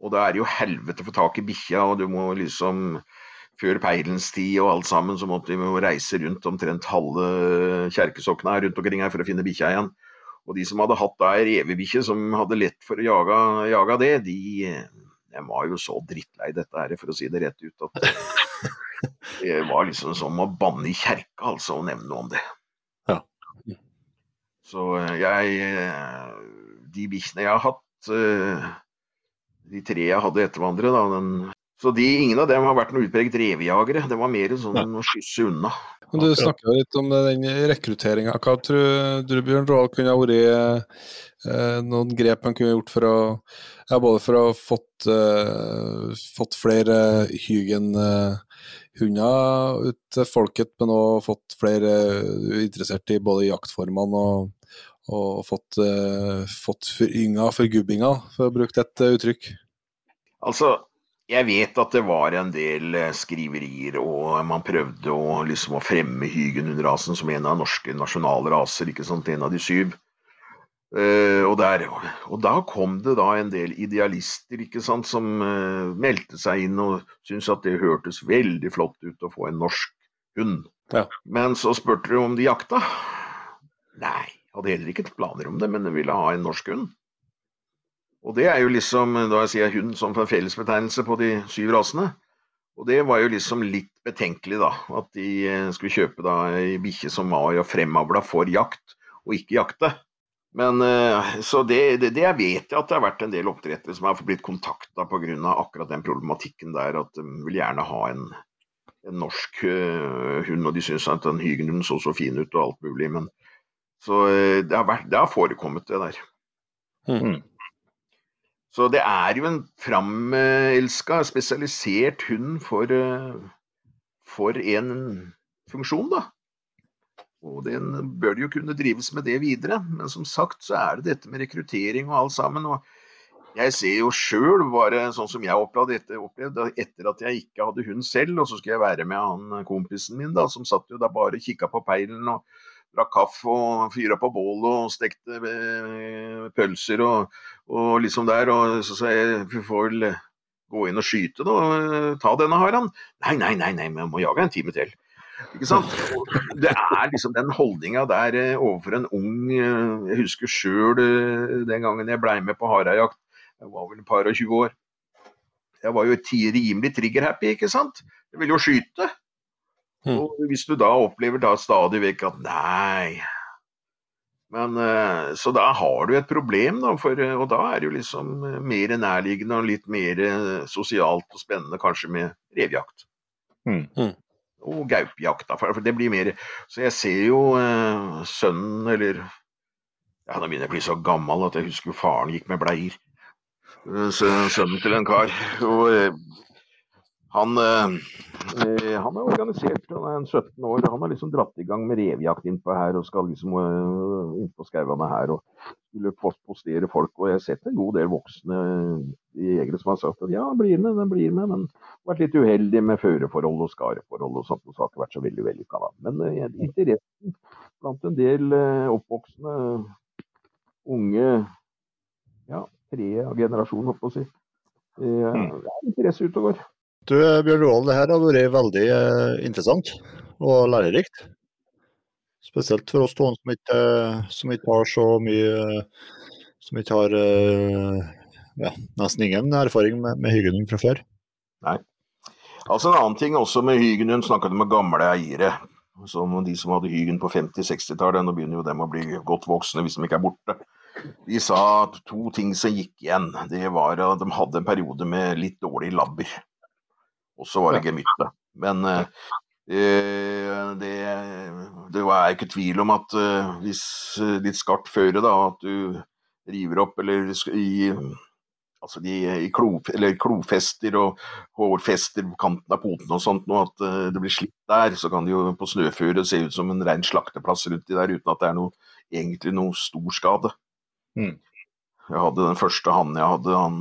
Og da er det jo helvete å få tak i bikkja, og du må liksom før peilens tid og alt sammen, så måtte vi reise rundt omtrent halve kjerkesokkene rundt omkring her for å finne bikkja igjen. Og de som hadde hatt da ei revebikkje som hadde lett for å jage, jage det, de, de, var jo så drittlei dette her, for å si det rett ut, at det var liksom som å banne i kjerka, altså, å nevne noe om det. Ja. Så jeg De bikkjene jeg har hatt, de tre jeg hadde etter hverandre, da, den så de, ingen av dem har vært noen utpreget revejagere. Det var mer sånn å skysse unna. Men Du snakka litt om den rekrutteringa. Hva tror du Bjørn Roald kunne ha vært i noen grep man kunne gjort for å ja, både for å ha fått, uh, fått flere Hygen-hunder eh, ut til folket, men òg fått flere interessert i både jaktformene og, og fått, eh, fått forynga forgubbinga, for å bruke et uttrykk? Altså, jeg vet at det var en del eh, skriverier, og man prøvde å, liksom, å fremme hygenhundrasen som en av norske nasjonale raser, ikke sant, en av de syv. Uh, og, der, og, da kom det da en del idealister ikke sant, som uh, meldte seg inn og syntes at det hørtes veldig flott ut å få en norsk hund. Ja. Men så spurte de om de jakta. Nei, hadde heller ikke planer om det, men ville ha en norsk hund. Og det er jo liksom, da jeg sier hund som en fellesbetegnelse på de syv rasene. Og det var jo liksom litt betenkelig, da. At de uh, skulle kjøpe da ei bikkje som var fremavla for jakt, og ikke jakte. Men eh, Så det, det, det, vet jeg at det har vært en del oppdrettere som har blitt kontakta pga. akkurat den problematikken der, at de vil gjerne ha en, en norsk uh, hund, og de syns at den hygenhunden så så fin ut og alt mulig. Men, så uh, det, har vært, det har forekommet, det der. Mm. Så det er jo en framelska, spesialisert hund for, uh, for en funksjon, da. Og den bør jo kunne drives med det videre. Men som sagt så er det dette med rekruttering og alt sammen. og jeg ser jo sjøl, bare sånn som jeg opplevde etter, opplevde etter at jeg ikke hadde hund selv, og så skulle jeg være med han kompisen min, da, som satt jo da bare og kikka på peilen og drakk kaffe og fyra på bålet og stekte eh, pølser og, og, liksom der. Og så sa jeg vi får vel gå inn og skyte, da. Ta denne haran. Nei, nei, nei, nei, vi må jage en time til. Ikke sant? Det er liksom den holdninga der eh, overfor en ung eh, Jeg husker sjøl eh, den gangen jeg blei med på harejakt. Jeg var vel et par og 20 år. Jeg var jo rimelig trigger-happy, ikke sant. Jeg ville jo skyte. Mm. Og hvis du da opplever da stadig vekk at nei men, Så da har du et problem, da, for, og da er det jo liksom mer nærliggende og litt mer sosialt og spennende kanskje med revjakt. Mm. mm og gaupejakta. For det blir mer Så jeg ser jo eh, sønnen, eller ja, Nå begynner jeg å bli så gammel at jeg husker faren gikk med bleier. Eh, sønnen til en kar. Og eh, han, eh, han, er organisert, han er 17 år. Han har liksom dratt i gang med revjakt innpå her og skal liksom uh, innpå skauene her. og skulle postere folk. Og jeg har sett en god del voksne jegere som har sagt at ja, blir med, den blir med. Men vært litt uheldig med føreforhold og skareforhold og sånt. Og så har ikke vært så veldig vellykka, da. Men uh, interessen blant en del oppvoksende unge ja, tre av generasjonen, holdt på å si. Det er interesse ute og går. Du Bjørn Roald, det her har vært veldig eh, interessant og lærerikt. Spesielt for oss to som ikke, som ikke har så mye Som ikke har eh, ja, nesten ingen erfaring med, med hygenhund fra før. Nei. Altså En annen ting også med hygenhund, snakka du med gamle eiere. Som de som hadde hygen på 50-60-tallet. Nå begynner jo dem å bli godt voksne hvis de ikke er borte. De sa at to ting som gikk igjen. Det var at de hadde en periode med litt dårlig labber. Og så var det gemyttet. Men uh, det, det er ikke tvil om at uh, hvis litt skarpt føre, da, at du river opp eller i altså de, i klo, eller klofester og hårfester på kanten av potene og sånt, og at det blir slitt der, så kan det jo på snøføre se ut som en rein slakteplass rundt der uten at det er noe, egentlig noe stor skade. Mm. Jeg hadde den første hannen jeg hadde, han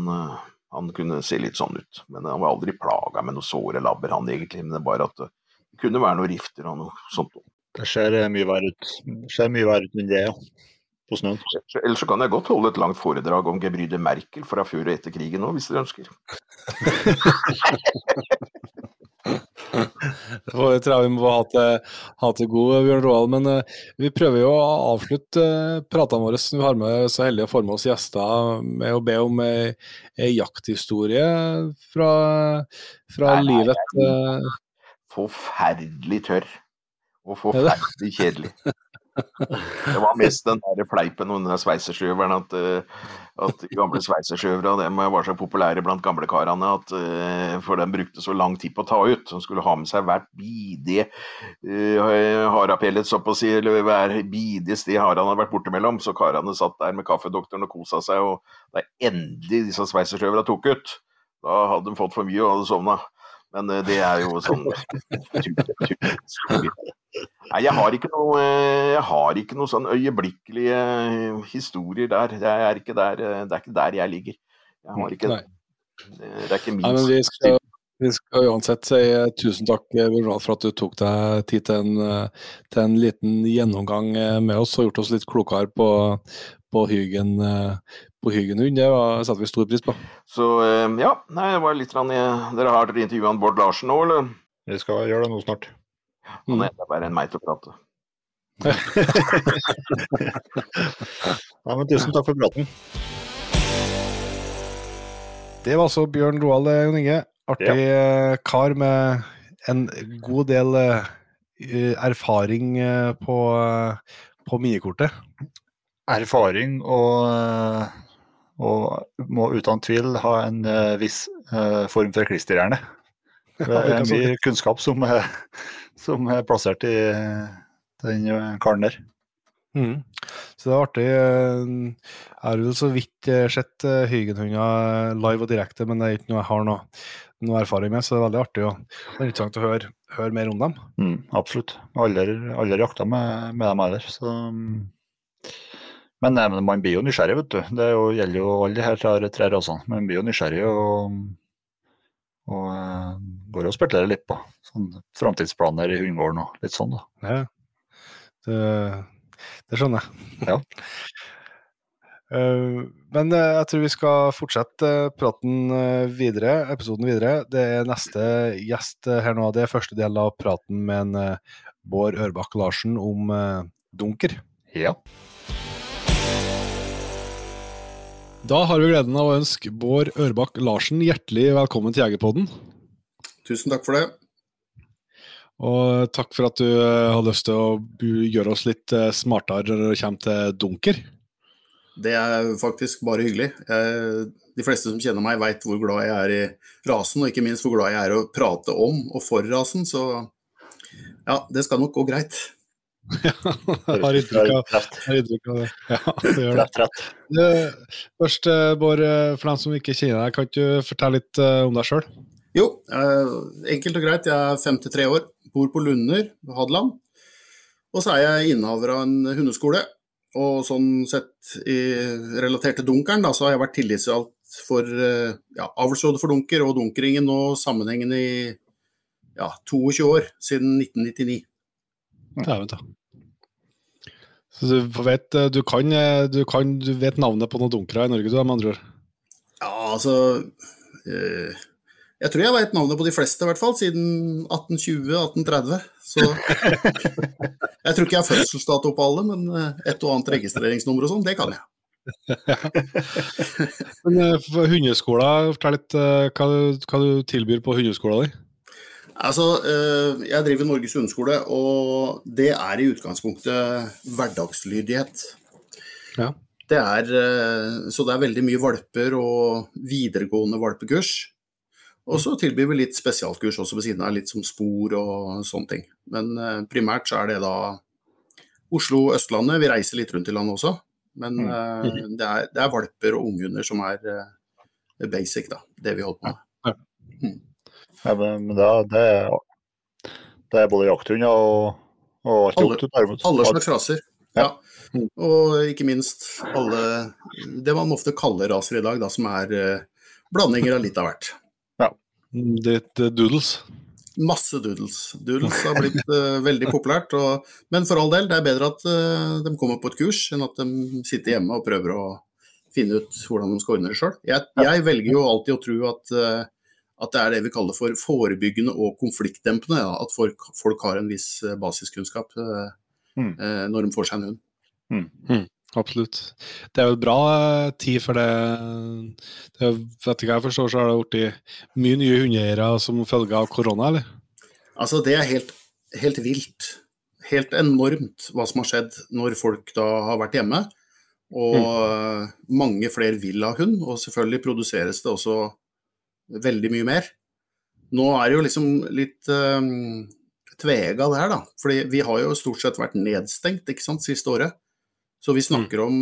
han kunne se litt sånn ut. Men han var aldri plaga med noen såre labber, han egentlig. Men det var bare at det kunne være noen rifter og noe sånt. Det ser eh, mye verre ut. Det ser mye verre ut enn det, ja. På snøen. Ellers så kan jeg godt holde et langt foredrag om Gebryde Merkel fra før og etter krigen òg, hvis dere ønsker. Det tror jeg tror vi må ha til, ha til god, Bjørn Roald. Men uh, vi prøver jo å avslutte uh, pratene våre som vi har med så heldige å få med oss gjester, med å be om ei, ei jakthistorie fra, fra nei, livet. Uh... Forferdelig tørr. Og forferdelig kjedelig. Det var mest den der fleipen den sveisersjøveren at, eh, at gamle sveisersjøvere var så populære blant gamlekarene at uh, for de brukte så lang tid på å ta ut. De skulle ha med seg hvert bidige uh, harapellet, så på å si, eller hver bidige sted harene hadde vært bortimellom. Så karene satt der med kaffedoktoren og kosa seg, og da endelig disse sveisersjøverne tok ut, da hadde de fått for mye og hadde sovna. Men uh, det er jo sånn Nei, jeg har ikke noe, eh, jeg har ikke noe sånn øyeblikkelige eh, historier der. Det er ikke der, eh, det er ikke der jeg ligger. Jeg har ikke, det er ikke min Nei, vi, skal, vi skal uansett si tusen takk for at du tok deg tid til en, til en, liten gjennomgang med oss og gjort oss litt klokere på, på Hygen eh, på Hygenhund. Det var, satte vi stor pris på. Så eh, ja, nei, det var litt rann, Dere har dere intervjua Bård Larsen nå, eller? Vi skal gjøre det nå snart. Han er enda bedre enn meg til å prate. ja, men tusen takk for praten. Det var altså Bjørn Roald, Jon Inge. Artig ja. kar med en god del erfaring på, på minikortet. Erfaring og og må uten tvil ha en uh, viss uh, form for klisterhjerne. Det er mye kunnskap som er, som er plassert i den karen der. Mm. Så det er artig. Jeg har vel så vidt sett Hygenhunder live og direkte, men det er ikke noe jeg har noe, noe erfaring med, så det er veldig artig og, interessant å høre, høre, mer om dem. Mm, absolutt. Aldri, aldri jakta med, med dem heller, så men, men, man blir jo nysgjerrig, vet du. Det jo, gjelder jo alle de her tre, rasene. Man blir jo nysgjerrig og, og uh, går og spekulerer litt på sånn framtidsplaner i hundegården og litt sånn, da. Ja, det, det skjønner jeg. Ja. uh, men uh, jeg tror vi skal fortsette praten videre, episoden videre. Det er neste gjest her nå. Det er første del av praten med en Bård Ørbakk Larsen om dunker. Ja. Da har vi gleden av å ønske Bård Ørbakk Larsen hjertelig velkommen til Jegerpodden. Tusen takk for det. Og takk for at du eh, har lyst til å gjøre oss litt eh, smartere når det kommer til dunker. Det er faktisk bare hyggelig. De fleste som kjenner meg, veit hvor glad jeg er i rasen, og ikke minst hvor glad jeg er i å prate om og for rasen, så ja, det skal nok gå greit. Ja, jeg har inntrykk av, det. Ja, det gjør det. det. Først, eh, Bård, eh, for dem som ikke kjenner deg, kan du fortelle litt eh, om deg sjøl? Jo, enkelt og greit. Jeg er 53 år, bor på Lunder, Hadeland. Og så er jeg innehaver av en hundeskole. Og sånn sett i, relatert til dunkeren, da, så har jeg vært tillitsvalgt for ja, avlsrådet for dunker og Dunkeringen nå sammenhengende i ja, 22 år, siden 1999. Dæven ta. Så du vet, du kan, du kan du vet navnet på noen dunkere i Norge, du, med andre ord? Ja, altså eh, Jeg tror jeg vet navnet på de fleste, i hvert fall, siden 1820-1830. Så Jeg tror ikke jeg har fødselsdato på alle, men eh, et og annet registreringsnummer og sånn, det kan jeg. men eh, fortell litt hva, hva du tilbyr på hundeskola di? Altså, eh, Jeg driver Norges hundeskole, og det er i utgangspunktet hverdagslydighet. Ja. Det er, eh, så det er veldig mye valper og videregående valpekurs. Og så tilbyr vi litt spesialkurs også ved siden av, litt som spor og sånne ting. Men eh, primært så er det da Oslo Østlandet. Vi reiser litt rundt i landet også. Men mm. det, er, det, er, valper og unghunder som er basic, da. Det vi holder på med. Mm. Ja, men da, det, er, det er både jakthunder og, og alt alle, alle slags raser. Ja. ja. Og ikke minst alle det man ofte kaller raser i dag, da, som er eh, blandinger av litt av hvert. Ja. Det, det doodles? Masse doodles. Doodles har blitt eh, veldig populært. Og, men for all del, det er bedre at eh, de kommer på et kurs, enn at de sitter hjemme og prøver å finne ut hvordan de skal ordne det sjøl. Jeg, jeg, velger jo alltid å tro at at det er det vi kaller for forebyggende og konfliktdempende. Ja. At folk, folk, har en viss eh, basiskunnskap eh, mm. eh, når de får seg en hund. Mm. Mm. Absolutt. Det er jo et bra tid for det. det vet ikke jeg forstår, så har det blitt mye nye hundeeiere som følge av korona, eller? Altså, det er helt, helt vilt. Helt enormt hva som har skjedd når folk da har vært hjemme. Og mm. mange flere vil ha hund, og selvfølgelig produseres det også veldig mye mer. Nå er det jo liksom litt um, tvega det her, da. Fordi vi har jo stort sett vært nedstengt ikke sant, siste året. Så vi snakker om,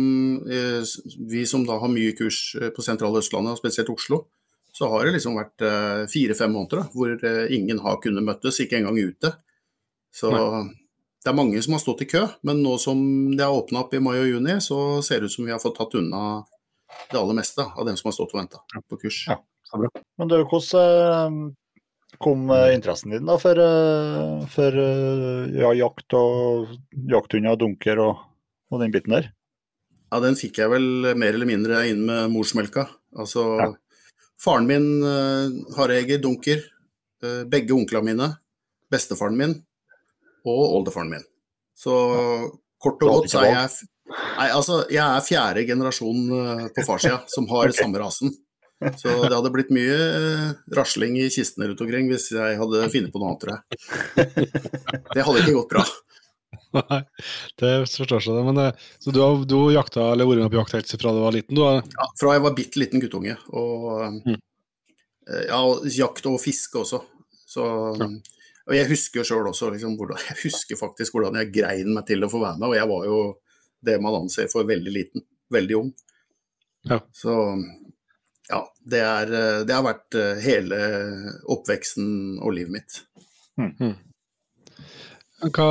eh, vi som da har mye kurs eh, på sentrale Østlandet, og spesielt Oslo, så har det liksom vært eh, fire-fem måneder da, hvor eh, ingen har kunnet møttes, ikke engang ute. Så Nei. det er mange som har stått i kø, men nå som det har åpna opp i mai og juni, så ser det ut som vi har fått tatt unna det aller meste av dem som har stått og venta på kurs. Ja. Men du, hvordan eh, kom eh, interessen din da for, eh, for ja, jakt og jakthunder og dunker og, og, den biten der? Ja, den fikk jeg vel mer eller mindre inn med morsmelka. Altså, Ja. faren min, uh, harejeger, dunker. eh, begge onklene mine. Bestefaren min og oldefaren min. Så kort og godt så er jeg Nei, altså, jeg er fjerde generasjon på farssida som har samme rasen. Så det hadde blitt mye eh, rasling i kistene rundt omkring hvis jeg hadde funnet på noe annet, tror jeg. Det hadde ikke gått bra. Nei, det forstår seg det. Men eh, så du har, du jakta eller vært med på jakt helt fra du var liten? Du har, Ja, fra jeg var bitte liten guttunge. Og Mm. eh, ja, jakt og fiske også. Så, Ja. Og jeg husker jo sjøl også liksom, hvordan, jeg husker faktisk hvordan jeg grein meg til å få være med. Og jeg var jo det man anser for veldig liten. Veldig ung. Ja. Så ja, det, er, eh, det har vært eh, hele oppveksten og livet mitt. hva,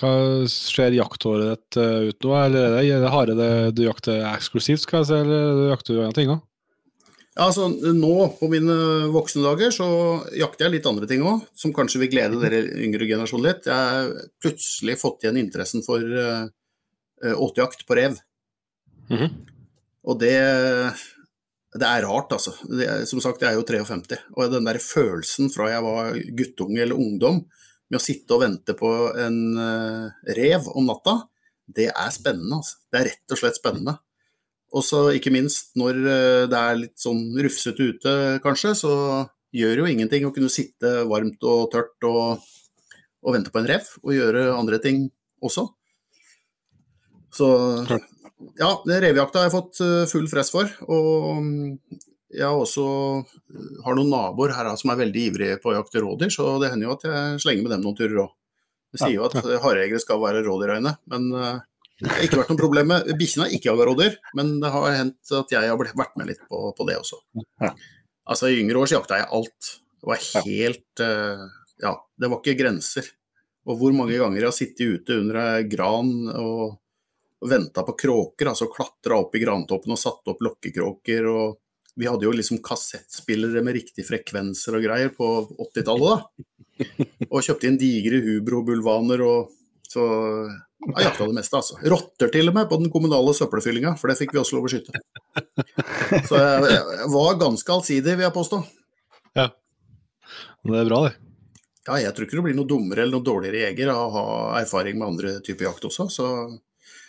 hva skjer jaktåret ditt eh, ut nå? Eller er det, det hare det du jakter eksklusivt, skal jeg si, eller du jakter du andre ting òg? Ja, altså Nå på mine voksne dager så jakter jeg litt andre ting òg, som kanskje vil glede dere yngre generasjon litt. Jeg har plutselig fått igjen interessen for uh, åtejakt på rev. Mhm. Og det, det er rart, altså. Er- som sagt, jeg er jo 53. Og den der følelsen fra jeg var guttunge eller ungdom, med å sitte og vente på en eh, rev om natta, det er spennende. altså. Det er rett og slett spennende. Og så ikke minst når eh, det er litt sånn rufsete ute, kanskje, så gjør jo ingenting å kunne sitte varmt og tørt og, og vente på en rev, og gjøre andre ting også. Så Klart. Ja, det revejakta har jeg fått eh, full fress for. Og mm, jeg har også eh, har noen naboer her som er veldig ivrige på å jakte rådyr, så det hender jo at jeg slenger med dem noen turer òg. De sier jo at eh, skal være rådyrøyne, men det har ikke vært noe problem med Bikkjene har ikke jaga rådyr, men det har hendt at jeg har vært med litt på, på det også. Altså I yngre år så jakta jeg alt. Det var helt Ja, det var ikke grenser. Og hvor mange ganger jeg har sittet ute under ei gran og, og venta på kråker, altså klatra opp i grantoppen og satt opp lokkekråker. og Vi hadde jo liksom kassettspillere med riktige frekvenser og greier på 80-tallet, da. Og kjøpte inn digre hubro-bulvaner og så jeg jakta det meste, altså. Rotter til og med på den kommunale søppelfyllinga, for det fikk vi også lov å skyte. Så jeg, jeg var ganske allsidig, vil jeg påstå. Det er bra, det. Ja, jeg tror ikke du blir noe dummere eller noe dårligere jeger av å ha erfaring med andre typer jakt også, så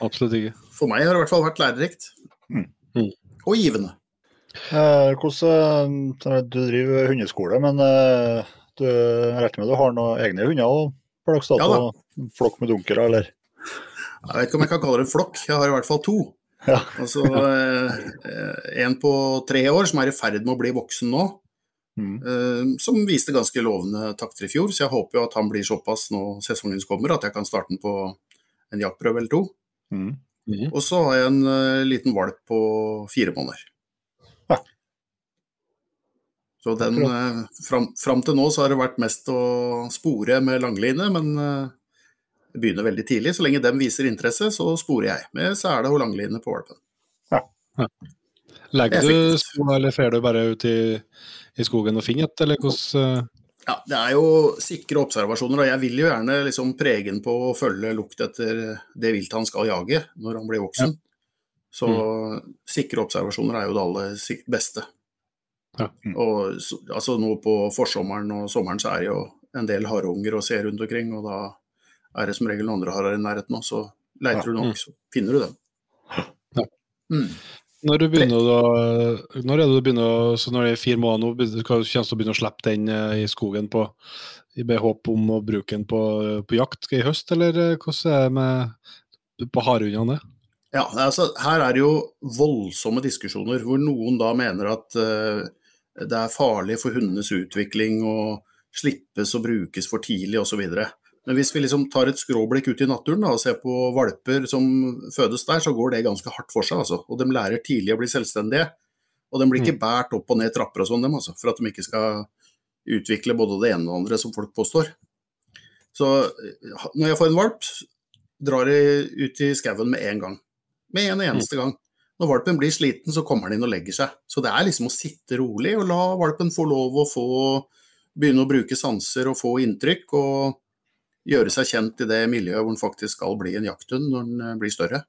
Absolutt ikke. for meg har det i hvert fall vært lærerikt. Mm. Mm. Og givende. Eh, hvordan, eh, du driver hundeskole, men eh, du regner med du har noen egne hunder òg per dags dato? Ja Flokk med dunkere, eller? Jeg vet ikke om jeg kan kalle det en flokk, jeg har i hvert fall to. Ja. Altså eh, eh, en på tre år som er i ferd med å bli voksen nå, Mm. eh, som viste ganske lovende takter i fjor, så jeg håper jo at han blir såpass nå sesongen kommer at jeg kan starte den på en jaktprøve eller to. Mm. Mhm. Og så har jeg en uh, liten valp på fire måneder. Ja. Så den, uh, fram, fram til nå så har det vært mest å spore med langline, men uh, det begynner veldig tidlig. Så lenge dem viser interesse, så sporer jeg med sele og langline på valpen. Legger ja. Legger du spor, eller fer du bare ut i, i skogen og finner et, eller hvordan eh, Ja, det er jo sikre observasjoner, og jeg vil jo gjerne liksom prege den på å følge lukt etter det viltet han skal jage når han blir voksen. Så sikre observasjoner er jo det aller beste. Ja. Og altså nå på forsommeren og sommeren så er det jo en del harunger å se rundt omkring, og da er det som regel noen andre harer i nærheten òg, så leiter du nok, så finner du dem. Ja. Mm. Når da, når er det du begynner så når det er fire måneder nå, skal du til å begynne å slippe den eh, i skogen på, i håp om å bruke den på, på jakt i høst, eller eh, hvordan er det med på harehundene? Ja, altså, her er det jo voldsomme diskusjoner hvor noen da mener at uh, det er farlig for hundenes utvikling å slippes og brukes for tidlig osv. Men hvis vi liksom tar et skråblikk ut i naturen da, og ser på valper som fødes der, så går det ganske hardt for seg. Altså. Og de lærer tidlig å bli selvstendige. Og de blir ikke båret opp og ned trapper og sånn, dem, altså, for at de ikke skal utvikle både det ene og det andre, som folk påstår. Så eh, når jeg får en valp, drar jeg ut i skauen med en gang. Med en eneste gang. Når valpen blir sliten, så kommer den inn og legger seg. Så det er liksom å sitte rolig og la valpen få lov å få begynne å bruke sanser og få inntrykk, og gjøre seg kjent i det miljøet hvor den faktisk skal bli en jakthund når den eh, blir større.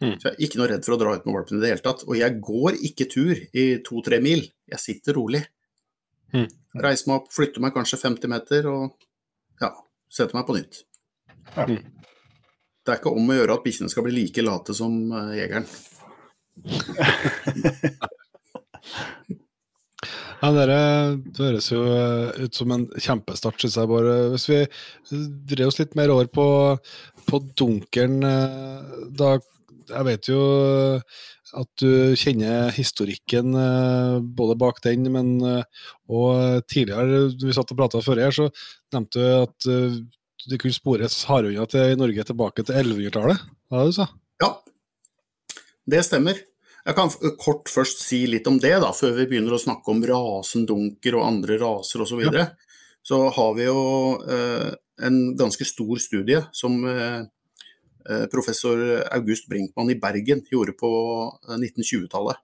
Mm. Så jeg er ikke noe redd for å dra ut med valpen i det hele tatt. Og jeg går ikke tur i to-tre mil, jeg sitter rolig. Mm. Reiser meg opp, flytter meg kanskje 50 meter og ja, setter meg på nytt. Ja. Mm. Det er ikke om å gjøre at bikkjene skal bli like late som eh, jegeren. Ja, det høres jo eh, ut som en kjempestart, syns jeg. bare. Hvis vi drev oss litt mer over på, på dunkeren, eh, da Jeg vet jo at du kjenner historikken eh, både bak den, men eh, og tidligere, vi satt og prata før her, så nevnte du at eh, det kunne spores hardhunder i Norge tilbake til 1100-tallet. Hva var det du sa? Ja, det stemmer. Jeg kan kort først si litt om det, da, før vi begynner å snakke om rasen dunker og andre raser osv. Så, videre. så har vi jo eh, en ganske stor studie som eh, eh, professor August Brinkmann i Bergen gjorde på eh, 1920-tallet.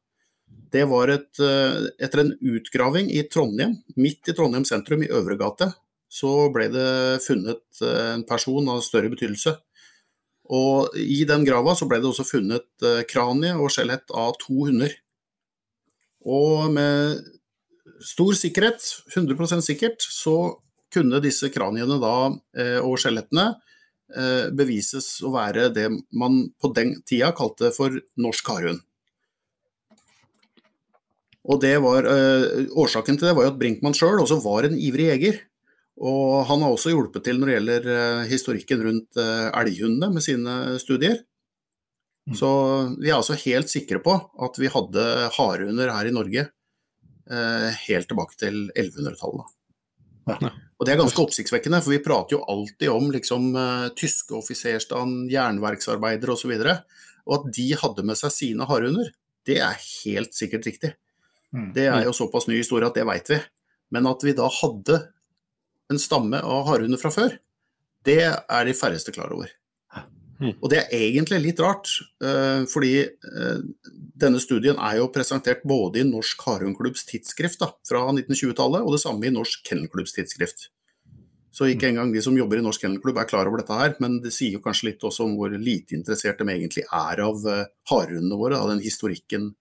Det var et, eh, etter en utgraving i Trondheim, midt i Trondheim sentrum, i Øvregate, så ble det funnet eh, en person av større betydelse. Og i den grava så ble det også funnet eh, kranie og skjelett av to hunder. Og med stor sikkerhet, 100% sikkert, så kunne disse kraniene da, eh, og skjelettene eh, bevises å være det man på den tida kalte for norsk hardhund. Og var, Årsaken til det var jo at Brinkmann sjøl også var en ivrig jeger. Og han har også hjulpet til når det gjelder eh, historikken rundt eh, elghundene med sine studier. Så vi er altså helt sikre på at vi hadde harehunder her i Norge eh, helt tilbake til 1100-tallet. Og det er ganske oppsiktsvekkende, for vi prater jo alltid om liksom, tyske offiserstand, jernverksarbeidere osv. Og, så og at de hadde med seg sine harehunder, det er helt sikkert riktig. Mm. Det er jo såpass ny historie at det veit vi. Men at vi da hadde en stamme av hardhunder fra før, det er de færreste klar over. Mm. Og det er egentlig litt rart, eh, fordi eh, denne studien er jo presentert både i Norsk Hardhundklubbs tidsskrift da, fra 1920-tallet, og det samme i Norsk Kennelklubbs tidsskrift. Så ikke engang de som jobber i Norsk Kennelklubb er klar over dette her, men det sier jo kanskje litt også om hvor lite interessert de egentlig er av harehundene våre, av den historikken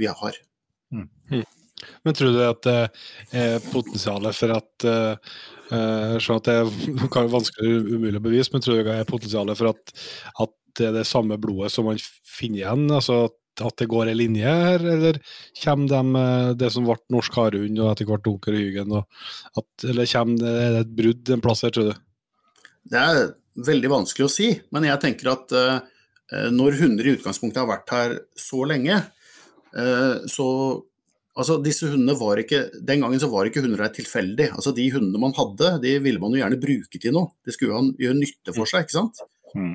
vi har. Men tror du at det er potensialet for at eh, eh, skjønner at det er vanskelig umulig å bevise, men tror du det er potensialet for at, at det er det samme blodet som man finner igjen? altså at, det går ei linje her, eller kommer de, eh, det som ble norsk harehund og etter hvert dunker og hygen? Eller kommer det, er det et brudd en plass her, tror du? Det er veldig vanskelig å si, men jeg tenker at uh, når hunder i utgangspunktet har vært her så lenge, uh, så Altså, disse hundene var ikke, Den gangen så var ikke hunder der tilfeldig. Altså, De hundene man hadde, de ville man jo gjerne bruke til noe. Det skulle jo han gjøre nytte for seg, ikke sant. Mm.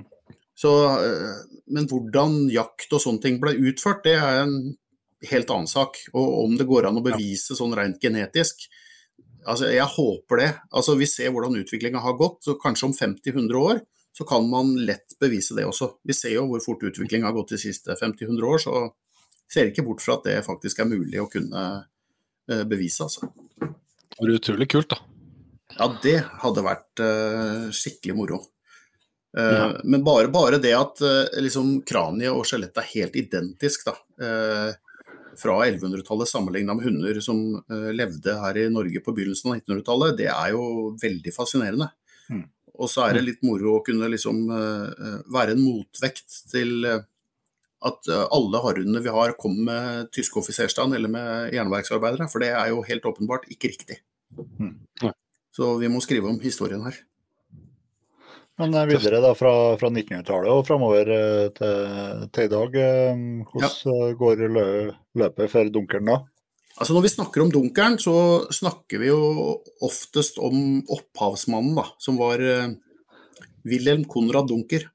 Så, eh, men hvordan jakt og sånne ting ble utført, det er en helt annen sak. Og om det går an å bevise sånn rent genetisk. Altså, Jeg håper det. Altså, Vi ser hvordan utviklinga har gått, så kanskje om 50-100 år så kan man lett bevise det også. Vi ser jo hvor fort utviklinga har gått de siste 50-100 år, så ser ikke bort fra at det faktisk er mulig å kunne eh, bevise. Altså. Det var utrolig kult, da. Ja, det hadde vært uh, skikkelig moro. Uh, Ja. Men bare, bare det at uh, liksom, kraniet og skjelettet er helt identisk da, fra 1100-tallet sammenligna med hunder som levde her i Norge på begynnelsen av 1900-tallet, det er jo veldig fascinerende. Mm. Og så er det litt moro å kunne liksom være en motvekt til eh, at eh, alle hardhundene vi har kommer med tysk offiserstand eller med jernverksarbeidere, for det er jo helt åpenbart ikke riktig. Mm. Så vi må skrive om historien her. Men eh, videre da fra, fra 1900-tallet og framover eh, til, til i dag, hvordan ja. går lø- løpet for dunkeren da? Altså Når vi snakker om dunkeren, så snakker vi jo oftest om opphavsmannen, da, som var Wilhelm Konrad Dunker.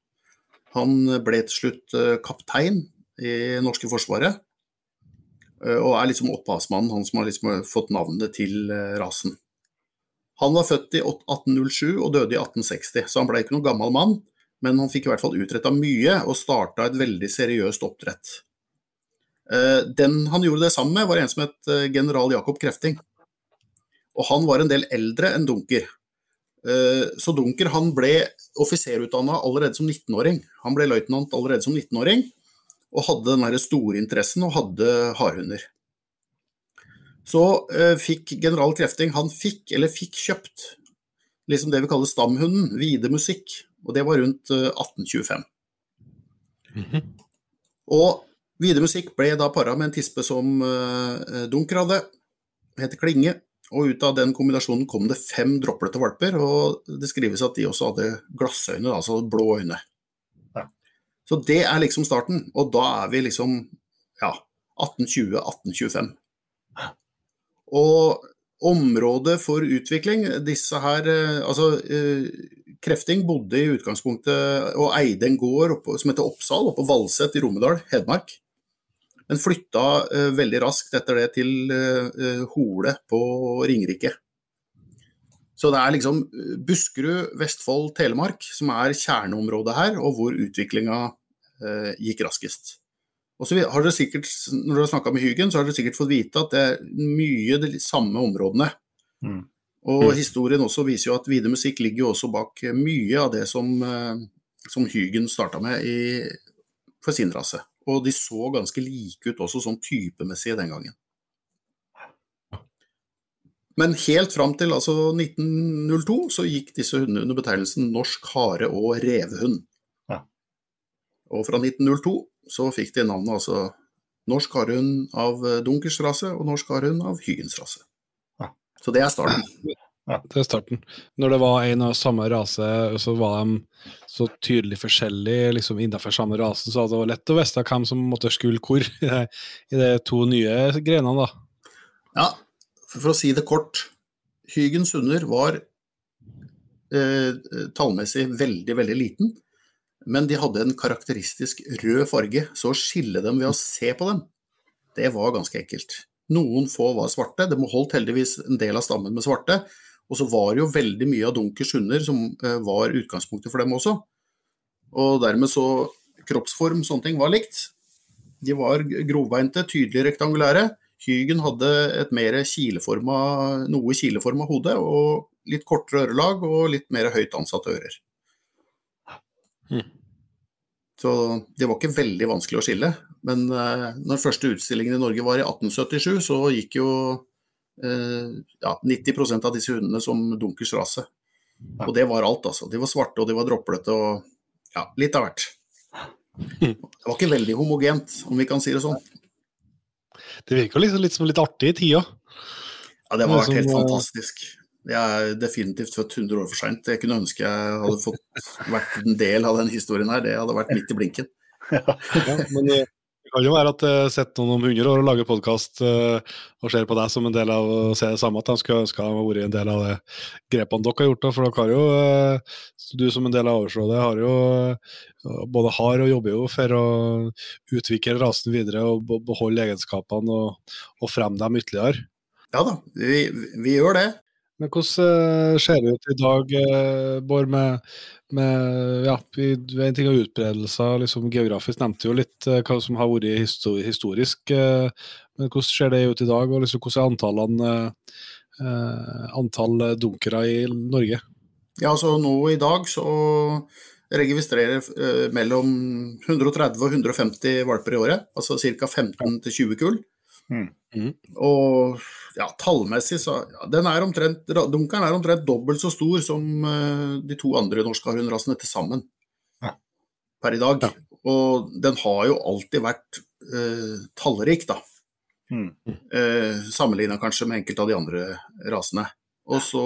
Han ble til slutt eh, kaptein i norske forsvaret, eh, og er liksom opphavsmannen, han som har liksom fått navnet til eh, rasen. Han var født i 1807 og døde i 1860, så han ble ikke noen gammel mann, men han fikk i hvert fall utretta mye og starta et veldig seriøst oppdrett. Den han gjorde det sammen med, var en som het general Jakob Krefting. Og han var en del eldre enn Dunker. Eh, Så Dunker han ble offiserutdanna allerede som 19-åring. Han ble løytnant allerede som 19-åring, og hadde den store interessen og hadde hardhunder. Så eh, fikk general Krefting han fikk, eller fikk kjøpt, liksom det vi kaller stamhunden, Vide Musikk. Og det var rundt eh, 1825. Og Vide Musikk ble da para med en tispe som eh, Dunker hadde, heter Klinge. Og ut av den kombinasjonen kom det fem droplete valper, og det skrives at de også hadde glassøyne, altså blå øyne. Ja. Så det er liksom starten, og da er vi liksom ja, 1820-1825. Og området for utvikling, disse her eh, Altså, eh, Krefting bodde i utgangspunktet og eide en gård oppe, som heter Oppsal, oppe på Valset i Romedal, Hedmark. Men flytta eh, veldig raskt etter det til eh, eh, Hole på Ringerike. Så det er liksom Buskerud, Vestfold, Telemark som er kjerneområdet her, og hvor utviklinga eh, gikk raskest. Og så har dere sikkert, Når dere har snakka med Hygen, så har dere sikkert fått vite at det er mye de samme områdene. Mm. Og historien også viser jo at Vide Musikk ligger jo også bak mye av det som, som Hygen starta med i, for sin rase. Og de så ganske like ut også sånn typemessig den gangen. Men helt fram til altså 1902 så gikk disse hundene under betegnelsen norsk hare- og revehund. Ja. Og fra 1902 så fikk de navnet altså norsk harehund av Dunkers rase og norsk harehund av Hyens rase. Ja. Så det er starten. Det er starten. Når det var en av samme rase, så var de så tydelig forskjellige liksom innenfor samme rasen, så det var lett å vite hvem som måtte skulle hvor i de, i de to nye grenene. da. Ja, for å si det kort. Hygens hunder var eh, tallmessig veldig, veldig liten, men de hadde en karakteristisk rød farge, så å skille dem ved å se på dem, det var ganske ekkelt. Noen få var svarte, det må holdt heldigvis en del av stammen med svarte, og så var det jo veldig mye av Dunkers hunder som eh, var utgangspunktet for dem også. Og dermed så kroppsform, sånne ting, var likt. De var grovbeinte, tydelig rektangulære. Hygen hadde et mer kileforma, noe kileforma hode, og litt kortere ørelag og litt mer høyt ansatte ører. Mhm. Så det var ikke veldig vanskelig å skille. Men eh, når første utstillingen i Norge var i 1877, så gikk jo ja, 90% av disse hundene som Dunkers rase. Og det var alt, altså. De var svarte og de var droplete og ja, litt av hvert. Det var ikke veldig homogent, om vi kan si det sånn. Det virker liksom litt som litt artig i tida. Ja, det har vært helt eh, fantastisk. Jeg er definitivt født 100 år for seint. Jeg kunne ønske jeg hadde fått vært en del av den historien her. Det hadde vært midt i blinken. Ja, men eh, kan jo være at jeg har sett noen om 100 år og lager podkast og ser på deg som en del av å se det samme, at de skulle ønske de hadde vært en del av det grepene dere har gjort. da, For dere har jo, eh, du som en del av Oversrådet, har jo eh, både har og jobber jo for å utvikle rasen videre og beholde egenskapene og, og fremme dem ytterligere. Ja da, vi, vi gjør det. Men hvordan eh, ser det ut i dag, eh, Bård, med, med ja, en ting av utbredelser, liksom geografisk nevnte jo litt eh, hva som har vært historisk, eh, men hvordan ser det ut i dag, og liksom, hvordan er antallene, eh, antall dunkere i Norge? Ja, altså nå i dag så registrerer eh, mellom 130 og 150 valper i året. Altså ca. 15 til 20 kull. Mm. Mm. Og ja, tallmessig så ja, den er omtrent, Dunkeren er omtrent dobbelt så stor som uh, de to andre norske hundrasene til sammen Ja. per i dag. Ja. Og den har jo alltid vært uh, tallrik, da. Mm. Uh, Sammenligna kanskje med enkelte av de andre rasene. Og så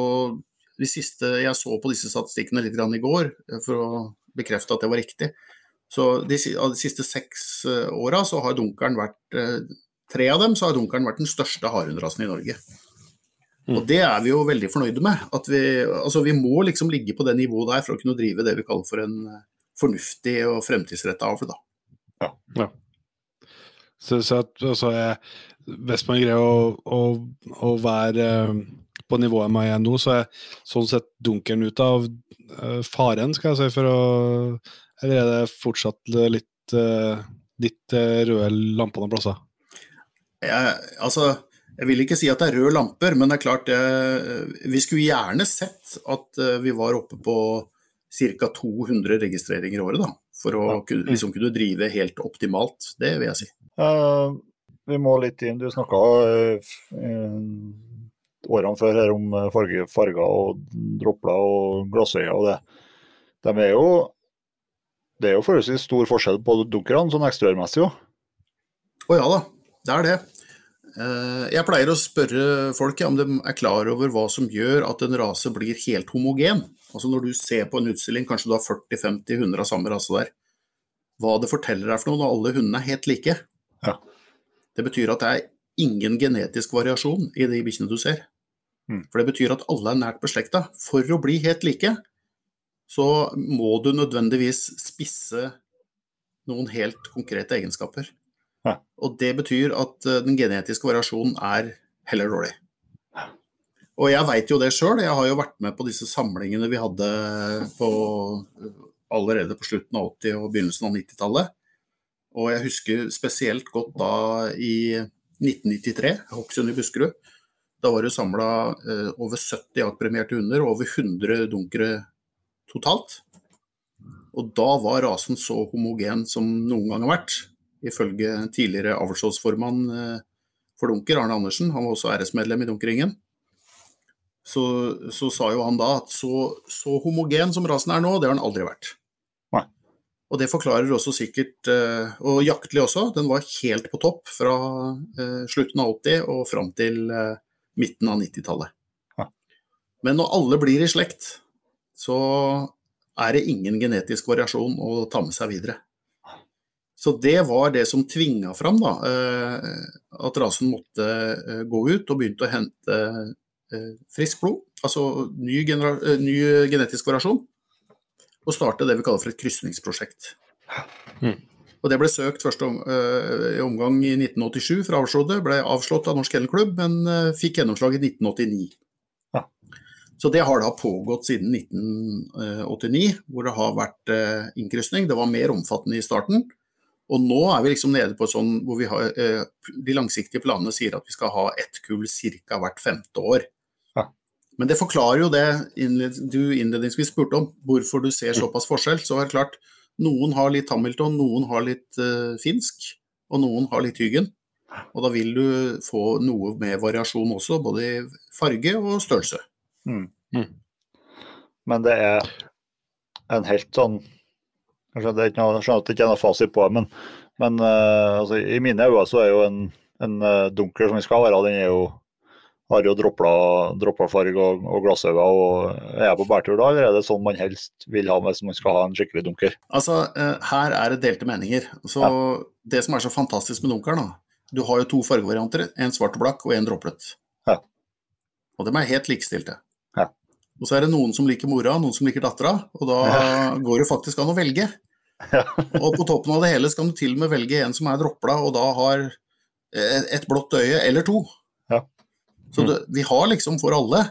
de siste, Jeg så på disse statistikkene litt grann i går eh, for å bekrefte at det var riktig. Så de, Av de siste seks eh, åra så har dunkeren vært eh, Tre av dem så har dunkeren vært den største hardhundrasen i Norge. Mm. Og det er vi jo veldig fornøyde med. At vi, altså vi må liksom ligge på det nivået der for å kunne drive det vi kaller for en eh, fornuftig og fremtidsretta avl. da. Så, så at, altså, jeg, hvis man greier å, å, å være eh, på nivået man er nå, så er sånn sett dunkeren ut av eh, faren, skal jeg si, for å Eller er det fortsatt litt, uh, litt røde lamper noen plasser? Jeg, altså, Jeg vil ikke si at det er røde lamper, men det er klart eh, vi skulle gjerne sett at eh, vi var oppe på ca. 200 registreringer i året, da. For å kunne, liksom kunne drive helt optimalt. Det vil jeg si. Uh, vi må litt inn, du snakka årene før her om farge, farger og dropler og glassøyer og det. De er jo, det er jo forholdsvis stor forskjell på dunkerne, sånn eksteriørmessig òg. Å ja da, det er det. Eh, jeg pleier å spørre folk om de er klar over hva som gjør at en rase blir helt homogen. Altså Når du ser på en utstilling, kanskje du har 40-50 hunder av samme rase der. Hva det forteller deg for noe når alle hundene er helt like. Ja. Det betyr at det er ingen genetisk variasjon i de bikkjene du ser. Mm. For det betyr at alle er nært beslekta. For å bli helt like, så må du nødvendigvis spisse noen helt konkrete egenskaper. Og det betyr at eh, den genetiske variasjonen er heller dårlig. Og jeg veit jo det sjøl, jeg har jo vært med på disse samlingene vi hadde på, allerede på slutten av 80- og begynnelsen av 90-tallet. Og jeg husker spesielt godt da i 1993, Hokksund i Buskerud. Da var det samla eh, over 70 jaktpremierte hunder og over 100 dunkere totalt. Og da var rasen så homogen som noen gang har vært. Ifølge tidligere avlsrådsformann eh, for Dunker, Arne Andersen, han var også æresmedlem i Dunkerringen, så, så, sa jo han da at så, så, homogen som rasen er nå, det har den aldri vært. Nei. Og det forklarer også sikkert eh, Og jaktlig også, den var helt på topp fra eh, slutten av 80 og fram til midten av 90-tallet. Men når alle blir i slekt, så er det ingen genetisk variasjon å ta med seg videre. Så det var det som tvinga fram da, at rasen måtte gå ut og begynte å hente friskt blod, altså ny, ny, genetisk variasjon, og starte det vi kaller for et krysningsprosjekt. Mm. Og Det ble søkt første om, omgang i 1987 fra avslåtte, ble avslått av Norsk Kennelklubb, men fikk gjennomslag i 1989. Ja. Så det har da pågått siden 1989, hvor det har vært uh, innkrysning. Det var mer omfattende i starten. Og nå er vi liksom nede på sånn hvor vi har De langsiktige planene sier at vi skal ha ett kull ca. hvert femte år. Ja. Men det forklarer jo det du innledningsvis spurte om, hvorfor du ser såpass forskjell. Så er det klart, noen har litt Hamilton, noen har litt uh, finsk, og noen har litt Hyggen. Og da vil du få noe med variasjon også, både i farge og størrelse. Mm. Mm. Men det er en helt sånn Jeg skjønner, ikke noe, skjønner at det ikke er noe fasit på det, men, men uh, altså, i mine øyne så er jo en, en uh, dunker som vi skal være, den er jo har jo dropla farge og, og glassøyne. og Er jeg på bærtur da, eller er det sånn man helst vil ha hvis man skal ha en skikkelig dunker? Altså, Her er det delte meninger. Så ja. Det som er så fantastisk med dunkeren, da, du har jo to fargevarianter. En svart og blakk og en droplet. Ja. Og de er helt likestilte. Ja. Og så er det noen som liker mora, noen som liker dattera, og da går det faktisk an å velge. og på toppen av det hele skal du til og med velge en som er dropla, og da har et blått øye eller to. Så det, vi har liksom for alle.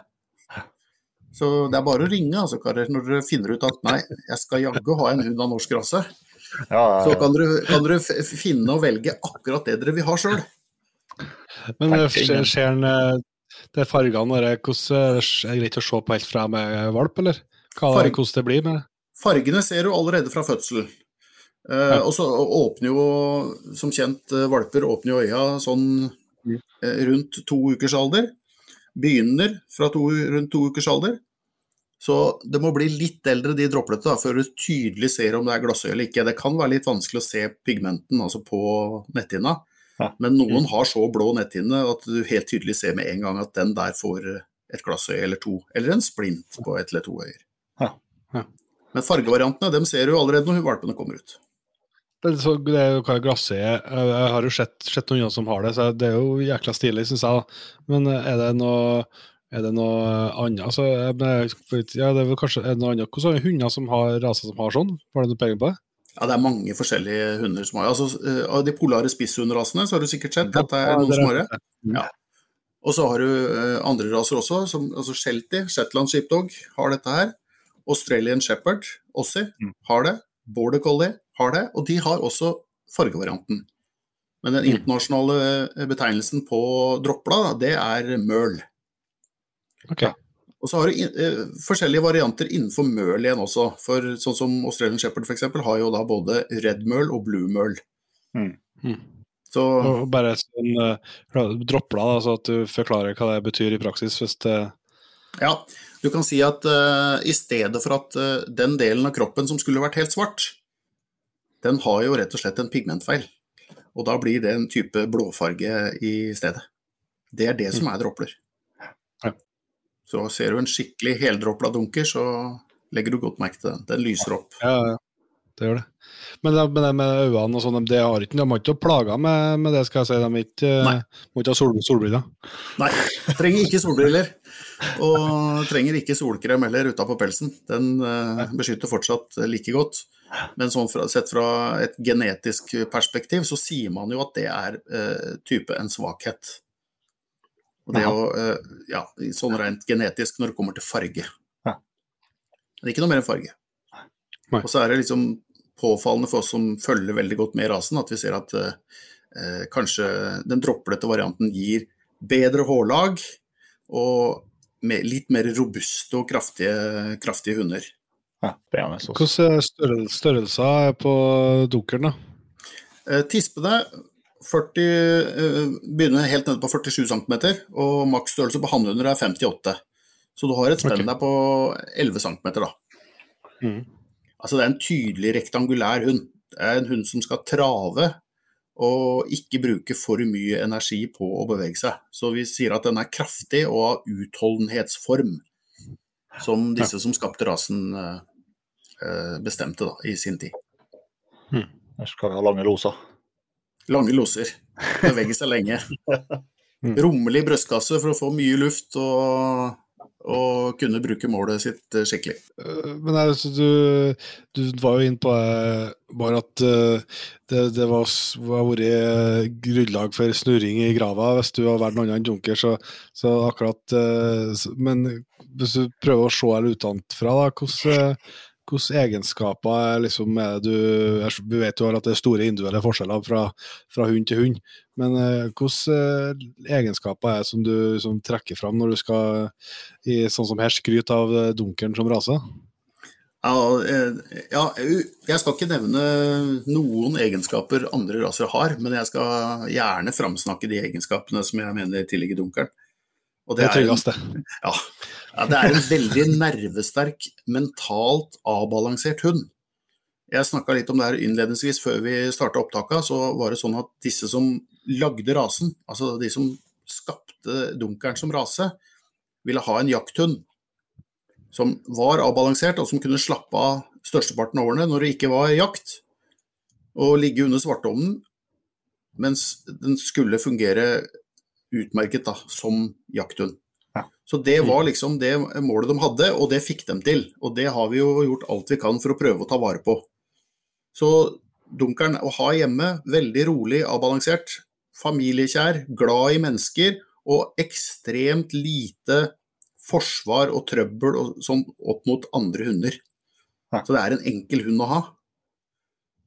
Så det er bare å ringe altså, karer, når dere finner ut at nei, jeg skal jaggu ha en hund av norsk rase. Ja, ja, ja. Så kan dere, kan dere, finne og velge akkurat det dere vil ha sjøl. Men skjer ser en, er fargene der, hvordan, er det greit å se på helt fra med valp, eller? Hva, Farg, hvordan det blir med Fargene ser du allerede fra fødsel. Ja. og så åpner jo, som kjent, valper åpner jo øya sånn rundt to ukers alder. Begynner fra to, rundt to ukers alder. Så det må bli litt eldre, de droplete, da, før du tydelig ser om det er glassøye eller ikke. Det kan være litt vanskelig å se pigmenten altså på netthinna. Men noen har så blå netthinne at du helt tydelig ser med en gang at den der får et glassøye eller to, eller en splint på ett eller to øyer. Ja. Ja. Men fargevariantene dem ser du allerede når valpene kommer ut. Det er, så, det er jo hva glassøye Jeg har jo sett, sett noen som har det, så det er jo jækla stilig, syns jeg. Men er det noe er det noe annet? Altså, ja, det er vel kanskje er det noe annet. Hvordan er det hunder som har raser som har sånn? Har du noe peiling på det? Ja, Det er mange forskjellige hunder som har altså, Av de polare spisshundrasene så har du sikkert sett at det er noen som har det. Ja. Og så har du andre raser også, som altså Sheltie, Shetland Sheepdog, har dette her. Australian Shepherd, Ossie, har det. Border Collie har det, og de har også fargevarianten. Men den internasjonale eh, betegnelsen på droppblad, det er møl. Ok. Og så har du in eh, forskjellige varianter innenfor møl igjen også. For sånn som Australian Shepherd f.eks. har jo da både red møl og blue møl. Mm. Mm. Så Og bare sånn uh, dropla, da, så at du forklarer hva det betyr i praksis. hvis det ja, du kan si at uh, i stedet for at uh, den delen av kroppen som skulle vært helt svart, den har jo rett og slett en pigmentfeil. Og da blir det en type blåfarge i stedet. Det er det som er dropler. Så ser du en skikkelig heldråpla dunker, så legger du godt merke til den. Den lyser opp. Ja, ja. Det gjør det. Men det, men det med øynene og sånn, det har ikke, de har ikke plaga med, med det, skal jeg si. De ikke, må ikke ha sol, solbriller. Nei, trenger ikke solbriller. Og trenger ikke solkrem heller utapå pelsen. Den eh, beskytter fortsatt like godt. Men sånn fra, sett fra et genetisk perspektiv, så sier man jo at det er eh, type en svakhet. Og det å, eh, ja, sånn rent genetisk når det kommer til farge. Ja. Men ikke noe mer enn farge. Nei. Og så er det liksom påfallende for oss som følger veldig godt med rasen, at vi ser at eh, eh, kanskje den droplete varianten gir bedre hårlag og med litt mer robuste og kraftige, kraftige hunder. Ja, er størrelsen Hvilke størrelser, størrelser er på dukkeren, da? Eh, tispene 40, eh, begynner helt nede på 47 cm, og maksstørrelse på hannhunder er 58. Så du har et spenn okay. der på 11 cm, da. Mm. Altså det er en tydelig rektangulær hund. Det er en hund som skal trave og ikke bruke for mye energi på å bevege seg. Så vi sier at den er kraftig og av utholdenhetsform, som disse som skapte rasen eh, eh, bestemte da, i sin tid. Der skal vi ha lange loser. Lange loser. Bevege seg lenge. Mm. Rommelig brystkasse for å få mye luft og, og kunne bruke målet sitt eh, skikkelig. Øh, Men altså, du, du var jo inne på bare at det, det var, var vært grunnlag for snurring i grava hvis du har vært noe annet enn junker. Så, så akkurat Men hvis du prøver å se det utenfra, da, hvordan, hvilke egenskaper er liksom er det du Vi vet jo at det er store individuelle forskjeller fra, fra hund til hund, men eh, hvilke øh, egenskaper er det som du som trekker fram når du skal i sånn som her skryte av øh, dunkeren som raser? Ja, eh, ja, jeg skal ikke nevne noen egenskaper andre raser har, men jeg skal gjerne framsnakke de egenskapene som jeg mener tilligger dunkeren. Og Det er en- tryggest, det. Ja, ja, det er en veldig nervesterk, mentalt avbalansert hund. Jeg snakka litt om det her innledningsvis før vi starta opptaka. Så var det sånn at disse som lagde rasen, altså de som skapte dunkeren som rase, ville ha en jakthund som var avbalansert, og som kunne slappe av størsteparten av årene når det ikke var jakt, og ligge under svartovnen, mens den skulle fungere utmerket da, som jakthund. Så det var liksom det målet de hadde, og det fikk dem til. Og det har vi jo gjort alt vi kan for å prøve å ta vare på. Så dunkeren å ha hjemme, veldig rolig, avbalansert, familiekjær, glad i mennesker og ekstremt lite forsvar og trøbbel og som opp mot andre hunder. Så det er en enkel hund å ha.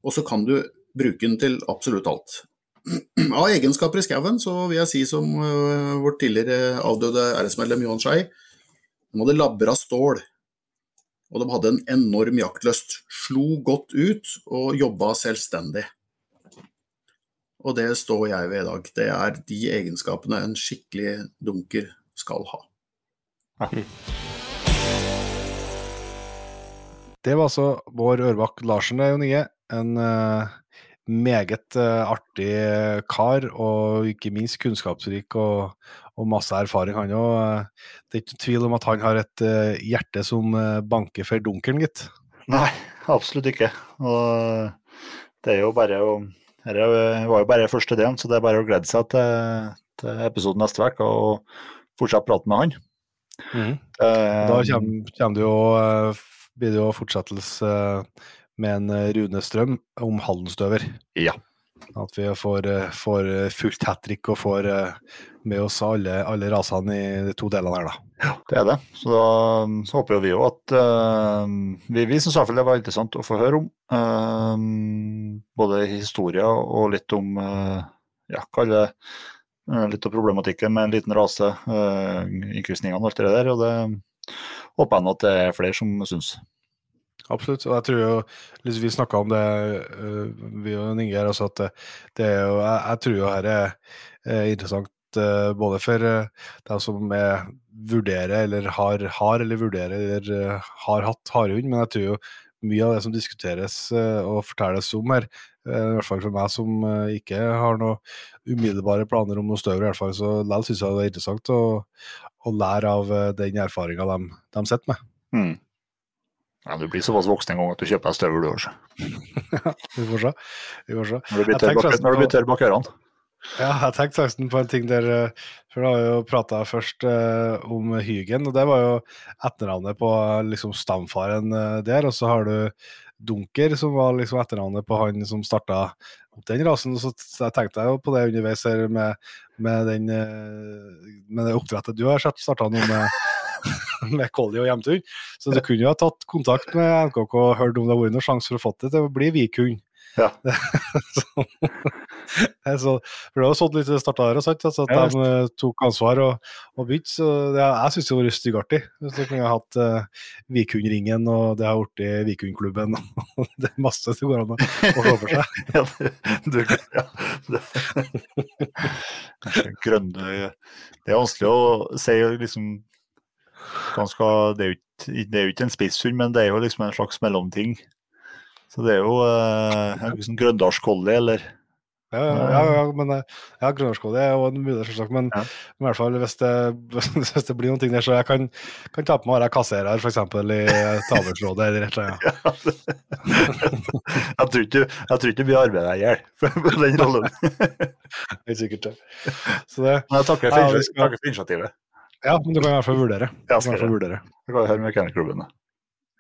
Og så kan du bruke den til absolutt alt. Av egenskaper i skauen så vil jeg si som øh, vårt tidligere avdøde æresmedlem Johan Skei, de hadde labra stål. Og de hadde en enorm jaktlyst. Slo godt ut og jobba selvstendig. Og det står jeg ved i dag. Det er de egenskapene en skikkelig dunker skal ha. Det var altså vår Ørbakk Larsen, det, er jo nye. En eh, meget eh, artig kar, og ikke minst kunnskapsrik og, og masse erfaring, han òg. det er ikke tvil om at han har et eh, hjerte som eh, banker for dunkelen, gitt. Nei, absolutt ikke. Og det er jo bare å Dette var jo bare første delen, så det er bare å glede seg til, til episoden neste uke og fortsette praten med han. Mm. Uh, Da kommer, kommer det jo, eh, blir det jo fortsettelse eh, med en eh, Rune Strøm om Hallenstøver. Ja. At vi får, eh, får eh, fullt hat trick og får med oss alle, alle rasene i de to delene her, da. Ja, Det er det. Så da så håper jo vi jo at uh, Vi, vi syns iallfall det var interessant å få høre om. Uh, både historier og litt om, uh, ja, kalle litt av problematikken med en liten rase, uh, innkrysningene og alt det der. Og det håper jeg nå at det er flere som syns. Absolutt. Og jeg tror jo, liksom Vi snakka om det, uh, vi og Inge her også, at det, er jo Jeg, jeg tror jo her er, er interessant uh, både for uh, dem som er, vurderer eller har, har eller vurderer eller har hatt harehund, men jeg tror jo mye av det som diskuteres og fortelles om her, i hvert fall for meg som ikke har noen umiddelbare planer om noe større, i hvert fall, så likevel syns jeg det er interessant å, å lære av den erfaringa de, de sitter med. Mm. Ja, Du blir såpass voksen en gang at du kjøper deg støvel, du også. vi får se. Vi får se. Når du blir tørr bak ørene. Ja, jeg tenkte faktisk på en ting der eh, For da har vi jo prata først eh, om Hygen, og det var jo etternavnet på liksom stamfaren uh, der. Og så har du Dunker, som var liksom etternavnet på han som starta opp den rasen. Og Så tenkte jeg jo på det underveis her med, med, den, med det oppdrettet du har starta nå med med Collie og hjemtur. Så du kunne jo ha tatt kontakt med NKK og hørt om det har vært noen sjanse for å få det til å bli Vikund. Ja. så, så, for det har sånn litt starta der, sant? Altså, at ja, de uh, tok ansvar og, og begynte. Så det, jeg syns det var styggartig. Du kunne hatt uh, Vikundringen, og det har blitt Vikundklubben. det er masse som går an å, se for seg. ja, du, ja, det, grønne Det er vanskelig å si liksom skal, det, er ikke, det er jo ikke en spisshund, men det er jo liksom en slags mellomting. Så det er jo eh, liksom Grøndalskolli, eller ja, ja, ja, men eh, ja, Grønlandskål er jo en mulighet, selvsagt. Men, ja. i hvert fall hvis det, hvis det blir noen ting der, så jeg kan, kan ta på meg å være kasserer f.eks. i Taversrådet eller et eller annet. jeg tror ikke jeg tror ikke vi arbeider i hjel på den rollen. Helt sikkert. Så det Men jeg takker for, ja, skal... for initiativet. Ja, men du kan i hvert fall vurdere. Ja, skal du vurdere. Du kan høre mekanikerklubben.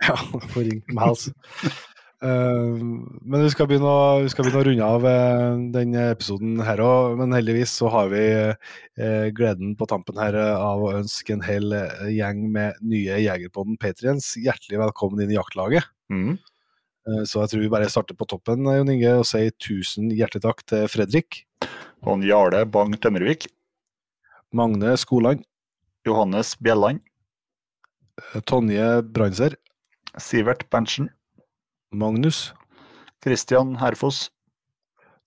Ja, få ringe med hals. Uh, men vi skal, begynne å, vi skal begynne å runde av uh, denne episoden her òg. Men heldigvis så har vi uh, gleden på tampen her av å ønske en hel gjeng med nye Jegerpodden Patriens hjertelig velkommen inn i jaktlaget. Mm. så jeg tror vi bare starter på toppen Jon Inge, og sier tusen hjertelig takk til Fredrik. Og Jarle Bang Tømmervik. Magne Skoland. Johannes Bjelland. Tonje Brandser. Sivert Berntsen. Magnus. Christian Herfoss.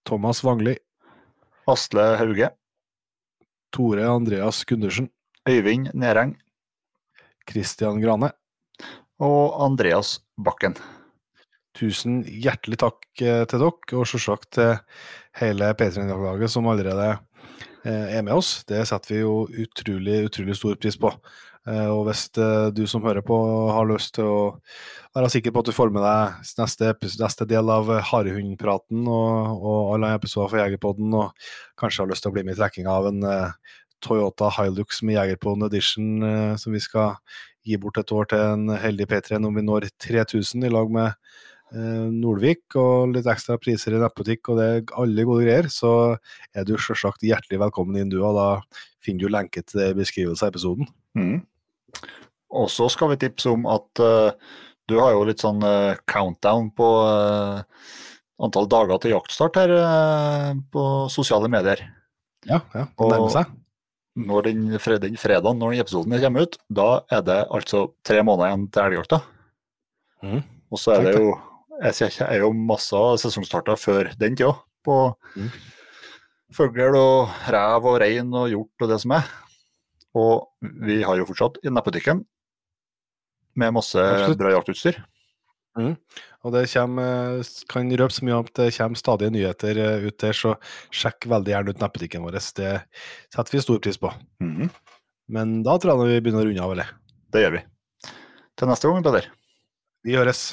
Thomas Wangli. Asle Hauge. Tore Andreas Gundersen. Øyvind Nereng. Christian Grane. Og Andreas Bakken. Tusen hjertelig takk eh, til dere, og selvsagt til hele P3-laget som allerede Eh, er med oss. Det setter vi jo utrolig, utrolig stor pris på. Eh, og hvis eh, du som hører på har lyst til å være sikker på at du får med deg neste, neste del av harehundpraten og, og alle episoder for Jegerpodden, og kanskje har lyst til å bli med i trekkinga av en Toyota Hilux med Jegerpodden Edition som vi skal gi bort et år til en heldig P3 når vi når 3000 i lag med Eh, Nordvik og litt ekstra priser i nettbutikk og det er alle gode greier, så er du selvsagt hjertelig velkommen inn du, og da finner du lenke til det i beskrivelsen av episoden. Mm. Og så skal vi tipse om at uh, du har jo litt sånn uh, countdown på uh, antall dager til jaktstart her på sosiale medier. Ja, ja det nærmer seg. Når den, den fredagen når episoden kommer ut, da er det altså tre måneder igjen til elgjakta. Mm. Og så er det jo jeg er jo masse sesongstarter før den tida. På mm. fugl og rev og rein og hjort og det som er. Og vi har jo fortsatt i nettbutikken med masse Absolutt. bra jaktutstyr. Mm. Og det kommer, kan røpe så mye om at det kommer stadig nyheter eh, ut der, så sjekk veldig gjerne ut nettbutikken vår. Det setter vi stor pris på. Mm. Men da tror jeg vi begynner å runde av, eller? Det gjør vi. Til neste gang, Peder. Vi høres.